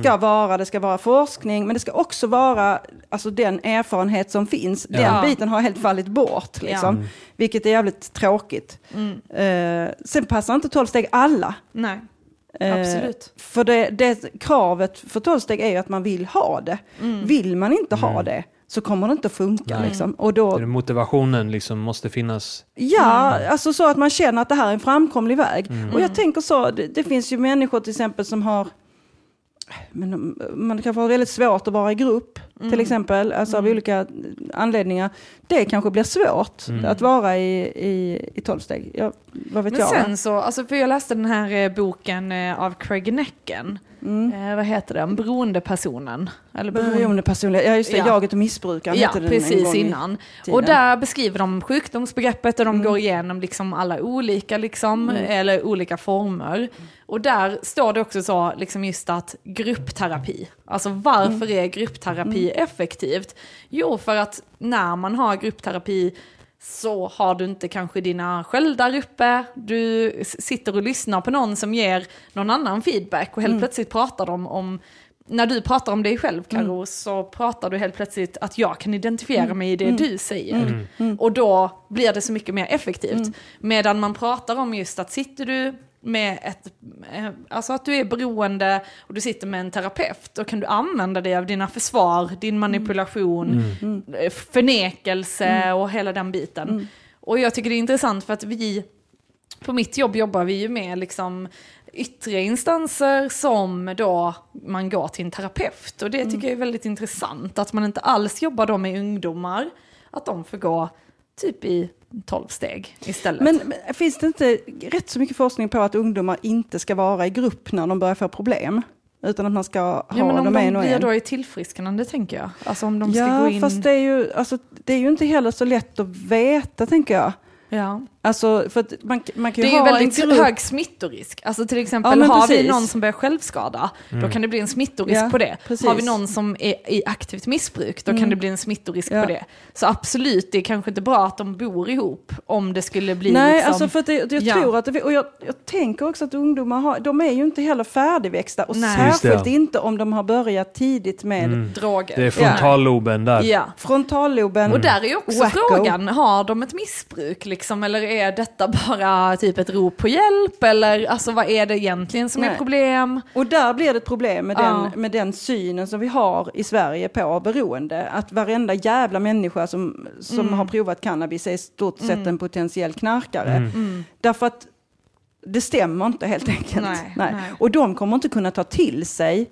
ska vara, det ska vara forskning, men det ska också vara alltså, den erfarenhet som finns. Den Ja. biten har helt fallit bort, liksom, Mm. vilket är jävligt tråkigt. Eh, sen passar inte tolvsteg alla. Nej, Eh, absolut. För det, det kravet för tolvsteg är ju att man vill ha det. Vill man inte ha det så kommer det inte att funka. Nej. Liksom. Och då, Motivationen liksom måste finnas. Ja, alltså så att man känner att det här är en framkomlig väg. Mm. Och jag tänker så, det, det finns ju människor till exempel som har men man kanske har väldigt svårt att vara i grupp, Mm. till exempel, alltså av olika anledningar. Det kanske blir svårt Mm. att vara i, i, i tolvsteg. Ja, vad vet Men jag? sen så, alltså för jag läste den här eh, boken eh, av Craig Necken. Mm. Eh, vad heter den? Beroendepersonen. Eller beroende... Beroendepersonlighet, ja just det, Ja. jaget och missbrukaren Ja, hette den en precis gång innan. Och där beskriver de sjukdomsbegreppet och de Mm. går igenom liksom alla olika, liksom, eller olika former. Och där står det också så, liksom just att gruppterapi, alltså varför Mm. är gruppterapi effektivt? Jo, för att när man har gruppterapi så har du inte kanske dina själv där uppe, du sitter och lyssnar på någon som ger någon annan feedback och helt Mm. plötsligt pratar de om när du pratar om dig själv Karo så pratar du helt plötsligt att jag kan identifiera Mm. mig i det du säger. Och då blir det så mycket mer effektivt. Medan man pratar om just att sitter du med ett, eh, alltså att du är beroende och du sitter med en terapeut, då kan du använda dig av dina försvar, din manipulation, eh, förnekelse och hela den biten. Och jag tycker det är intressant för att vi på mitt jobb jobbar vi ju med liksom yttre instanser som då man går till en terapeut. Och det tycker jag är väldigt intressant, att man inte alls jobbar då med ungdomar, att de får gå typ i 12 steg istället. Men, men finns det inte rätt så mycket forskning på att ungdomar inte ska vara i grupp när de börjar få problem? Utan att man ska ha ja, men om dem de en och blir en? då i tillfrisknande tänker jag. Alltså om de ska ja, gå in... fast det är, ju, alltså, det är ju inte heller så lätt att veta, tänker jag. Ja. Alltså, för att man, man kan Det ju är ju ha väldigt en hög smittorisk. Alltså till exempel Ja, har vi precis. någon som börjar självskada, då kan det bli en smittorisk Ja, på det. precis. Har vi någon som är i aktivt missbruk, då kan det bli en smittorisk Ja. på det. Så absolut, det är kanske inte bra att de bor ihop om det skulle bli Nej, liksom... alltså för att det, jag Ja. tror att det, och jag, jag tänker också att ungdomar har, de är ju inte heller färdigväxta och Nej. Det, särskilt inte om de har börjat tidigt med Mm. droger. Det är frontalloben där. Ja. frontalloben. Och där är ju också Wacko. frågan, har de ett missbruk liksom, eller är detta bara typ ett rop på hjälp, eller alltså vad är det egentligen som är Nej. problem? Och där blir det ett problem med, Ja. den, med den synen som vi har i Sverige på beroende. Att varenda jävla människa som, som Mm. har provat cannabis är i stort sett en potentiell knarkare. Mm. Därför att det stämmer inte helt enkelt. Nej, nej. Och de kommer inte kunna ta till sig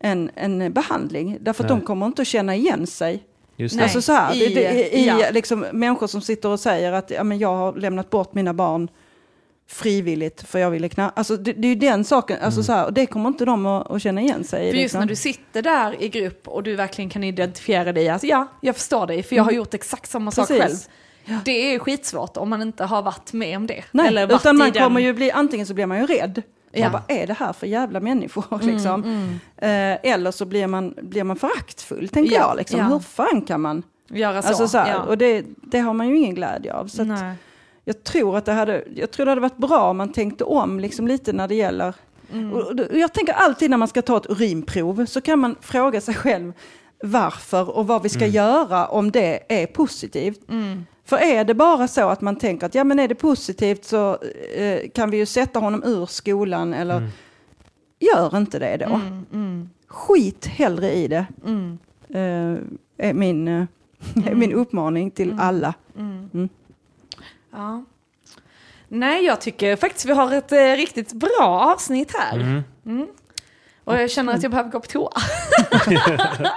en, en behandling. Därför att Nej. de kommer inte att känna igen sig. Just. Alltså så här, I- det, det, i ja. liksom, människor som sitter och säger att ja, men jag har lämnat bort mina barn frivilligt för jag ville knarka. Alltså det, det är ju den saken, alltså, så här, och det kommer inte de att, att känna igen sig i. För just liksom. när du sitter där i grupp och du verkligen kan identifiera dig, att ja, jag förstår dig, för jag har gjort exakt samma sak Mm. Precis. själv. Det är skitsvårt om man inte har varit med om det. Nej, eller varit utan man den- kommer ju bli, antingen så blir man ju rädd. Ja. Mm, Man bara, är det här för jävla människor? Liksom. Eh, eller så blir man, blir man föraktfull, tänker Ja, jag. Liksom. ja. Hur fan kan man? göra så. Alltså, så här. Och det, det har man ju ingen glädje av. Så att, jag, tror att det hade, jag tror det hade varit bra om man tänkte om liksom, lite när det gäller... Mm. Jag tänker alltid när man ska ta ett urinprov så kan man fråga sig själv varför och vad vi ska göra om det är positivt. Mm. För är det bara så att man tänker att ja men är det positivt så eh, kan vi ju sätta honom ur skolan eller gör inte det då. Mm, Skit hellre i det. mm, Eh, är min, eh, är min uppmaning till alla. Ja. Nej, jag tycker faktiskt vi har ett eh, riktigt bra avsnitt här. Och jag känner att jag behöver gå på toa.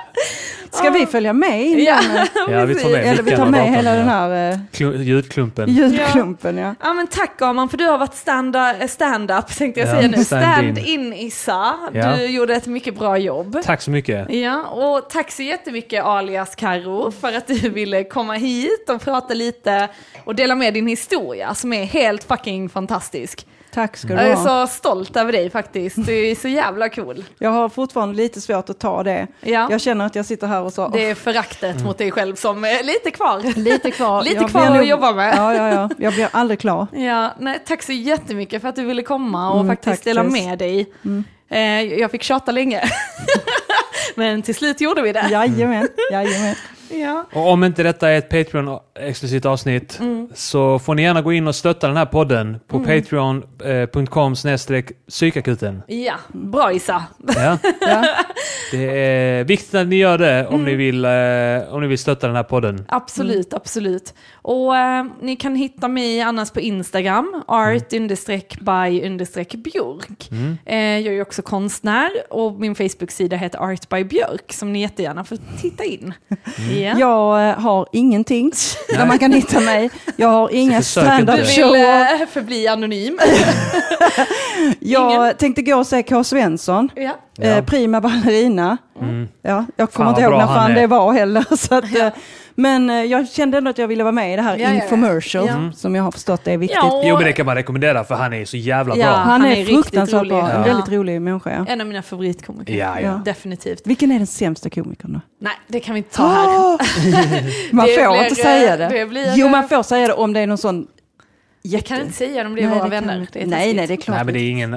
Ska vi följa med in Ja, eh, Ja, vi tar med Eller vi tar med hela ja. den här eh, Klu- ljudklumpen. ljudklumpen. Ja. Ja men tack Arman för du har varit stand- stand-up tänkte jag Ja, säga nu. stand-in. Stand-in Issa. Ja. Du gjorde ett mycket bra jobb. Tack så mycket. Ja, och tack så jättemycket alias Karo för att du ville komma hit och prata lite och dela med din historia som är helt fucking fantastisk. Tack ska du Jag är ha. så stolt över dig faktiskt, du är så jävla cool. Jag har fortfarande lite svårt att ta det. Ja. Jag känner att jag sitter här och så, Det är föraktet mot dig själv som är lite kvar. lite kvar. Lite Jag kvar att nog- jobba med. Ja, ja, ja. Jag blir aldrig klar. Ja, nej, tack så jättemycket för att du ville komma och Mm, faktiskt tack, dela med dig. Eh, jag fick tjata länge, men till slut gjorde vi det. Jajamän, jajamän. Ja. Och om inte detta är ett Patreon-exklusivt avsnitt Mm. så får ni gärna gå in och stötta den här podden på patreon.com psykakuten. ja, bra Issa. Ja. Ja. Det är viktigt att ni gör det om, Mm. ni vill, eh, om ni vill stötta den här podden. Absolut, absolut. Och eh, ni kan hitta mig annars på Instagram, art by björk. Eh, jag är ju också konstnär och min Facebook-sida heter art by björk som ni jättegärna får titta in. Ja. Jag eh, har ingenting där man kan hitta mig. Jag har inga försök inte. Du stand-up vill shower. eh, förbli anonym. Jag tänkte gå och se K. Svensson. ja. Eh, prima ballerina. Ja, jag kommer Fan, inte ihåg när fan är. det var heller. Så att, eh, men eh, jag kände ändå att jag ville vara med i det här Ja, ja, ja. infomercial, Ja. som jag har förstått är viktigt. Ja, Jo men det kan man rekommendera för han är så jävla Ja. bra. Han, han är fruktansvärt rolig. bra, en Ja. väldigt rolig människa. Ja. En av mina favoritkomiker. Ja, ja. Definitivt. Vilken är den sämsta komikern då? Nej, det kan vi inte ta här. Man Det får blir, inte säga det. det blir- jo, man får säga det om det är någon sån Jag kan inte säga om det är Nej, våra det vänner. Det är nej, nej, det är klart. Nej men det är ingen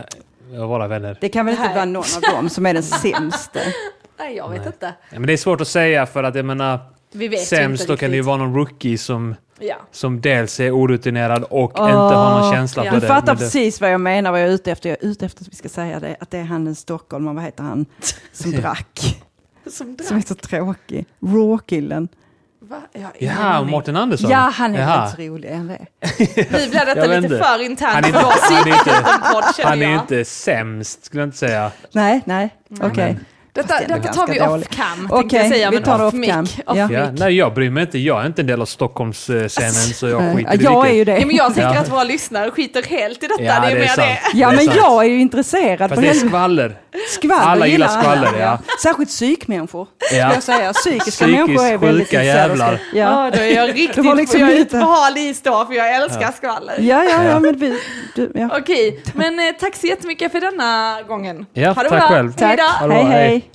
av våra vänner. Det kan väl inte Nej. vara någon av dem som är den sämsta. Nej, jag vet inte. Ja, men det är svårt att säga för att jag menar Vi vet sämst inte då kan det ju vara någon rookie som, Ja. som dels är orutinerad och inte har någon känsla Ja. för Du det. fattar Men det. precis vad jag menar, vad jag är ute efter. Jag är ute efter att vi ska säga det, att det är han den Stockholm, vad heter han, som drack. Som drack. Som är så tråkig. Raw-killen. Va? Jaha, aning. Mårten Andersson? Ja, han är Jaha. väldigt rolig. är han det? Nu blir detta lite inte. för internt Han är inte- han är inte- Han är inte sämst, skulle jag inte säga. Nej, nej, okej. Detta, detta tar vi off cam, tänkte Okej, jag säga, vi tar off off mic. cam. Off Ja. mic. Ja, nej, jag bryr mig inte. Jag är inte en del av Stockholmsscenen så jag Nej. skiter i Jag är ju det. Ja, men jag tänker Ja. att våra lyssnare skiter helt i detta. Ja, det är det är mer sant. det. Ja, men jag är ju intresserad. Fast det är skvaller. Skvaller Alla gillar skvaller, ja. Särskilt psykmänniskor, skulle Ja. jag säga. Psykiska människor är väldigt sjuka jävlar. Ja. Då är jag riktigt var liksom jag är lite- hal is då, för jag älskar skvaller. Ja, ja, ja, men vi. Okej, men eh, tack så jättemycket för denna gången. Ja, tack själv. Tack. hej. hej.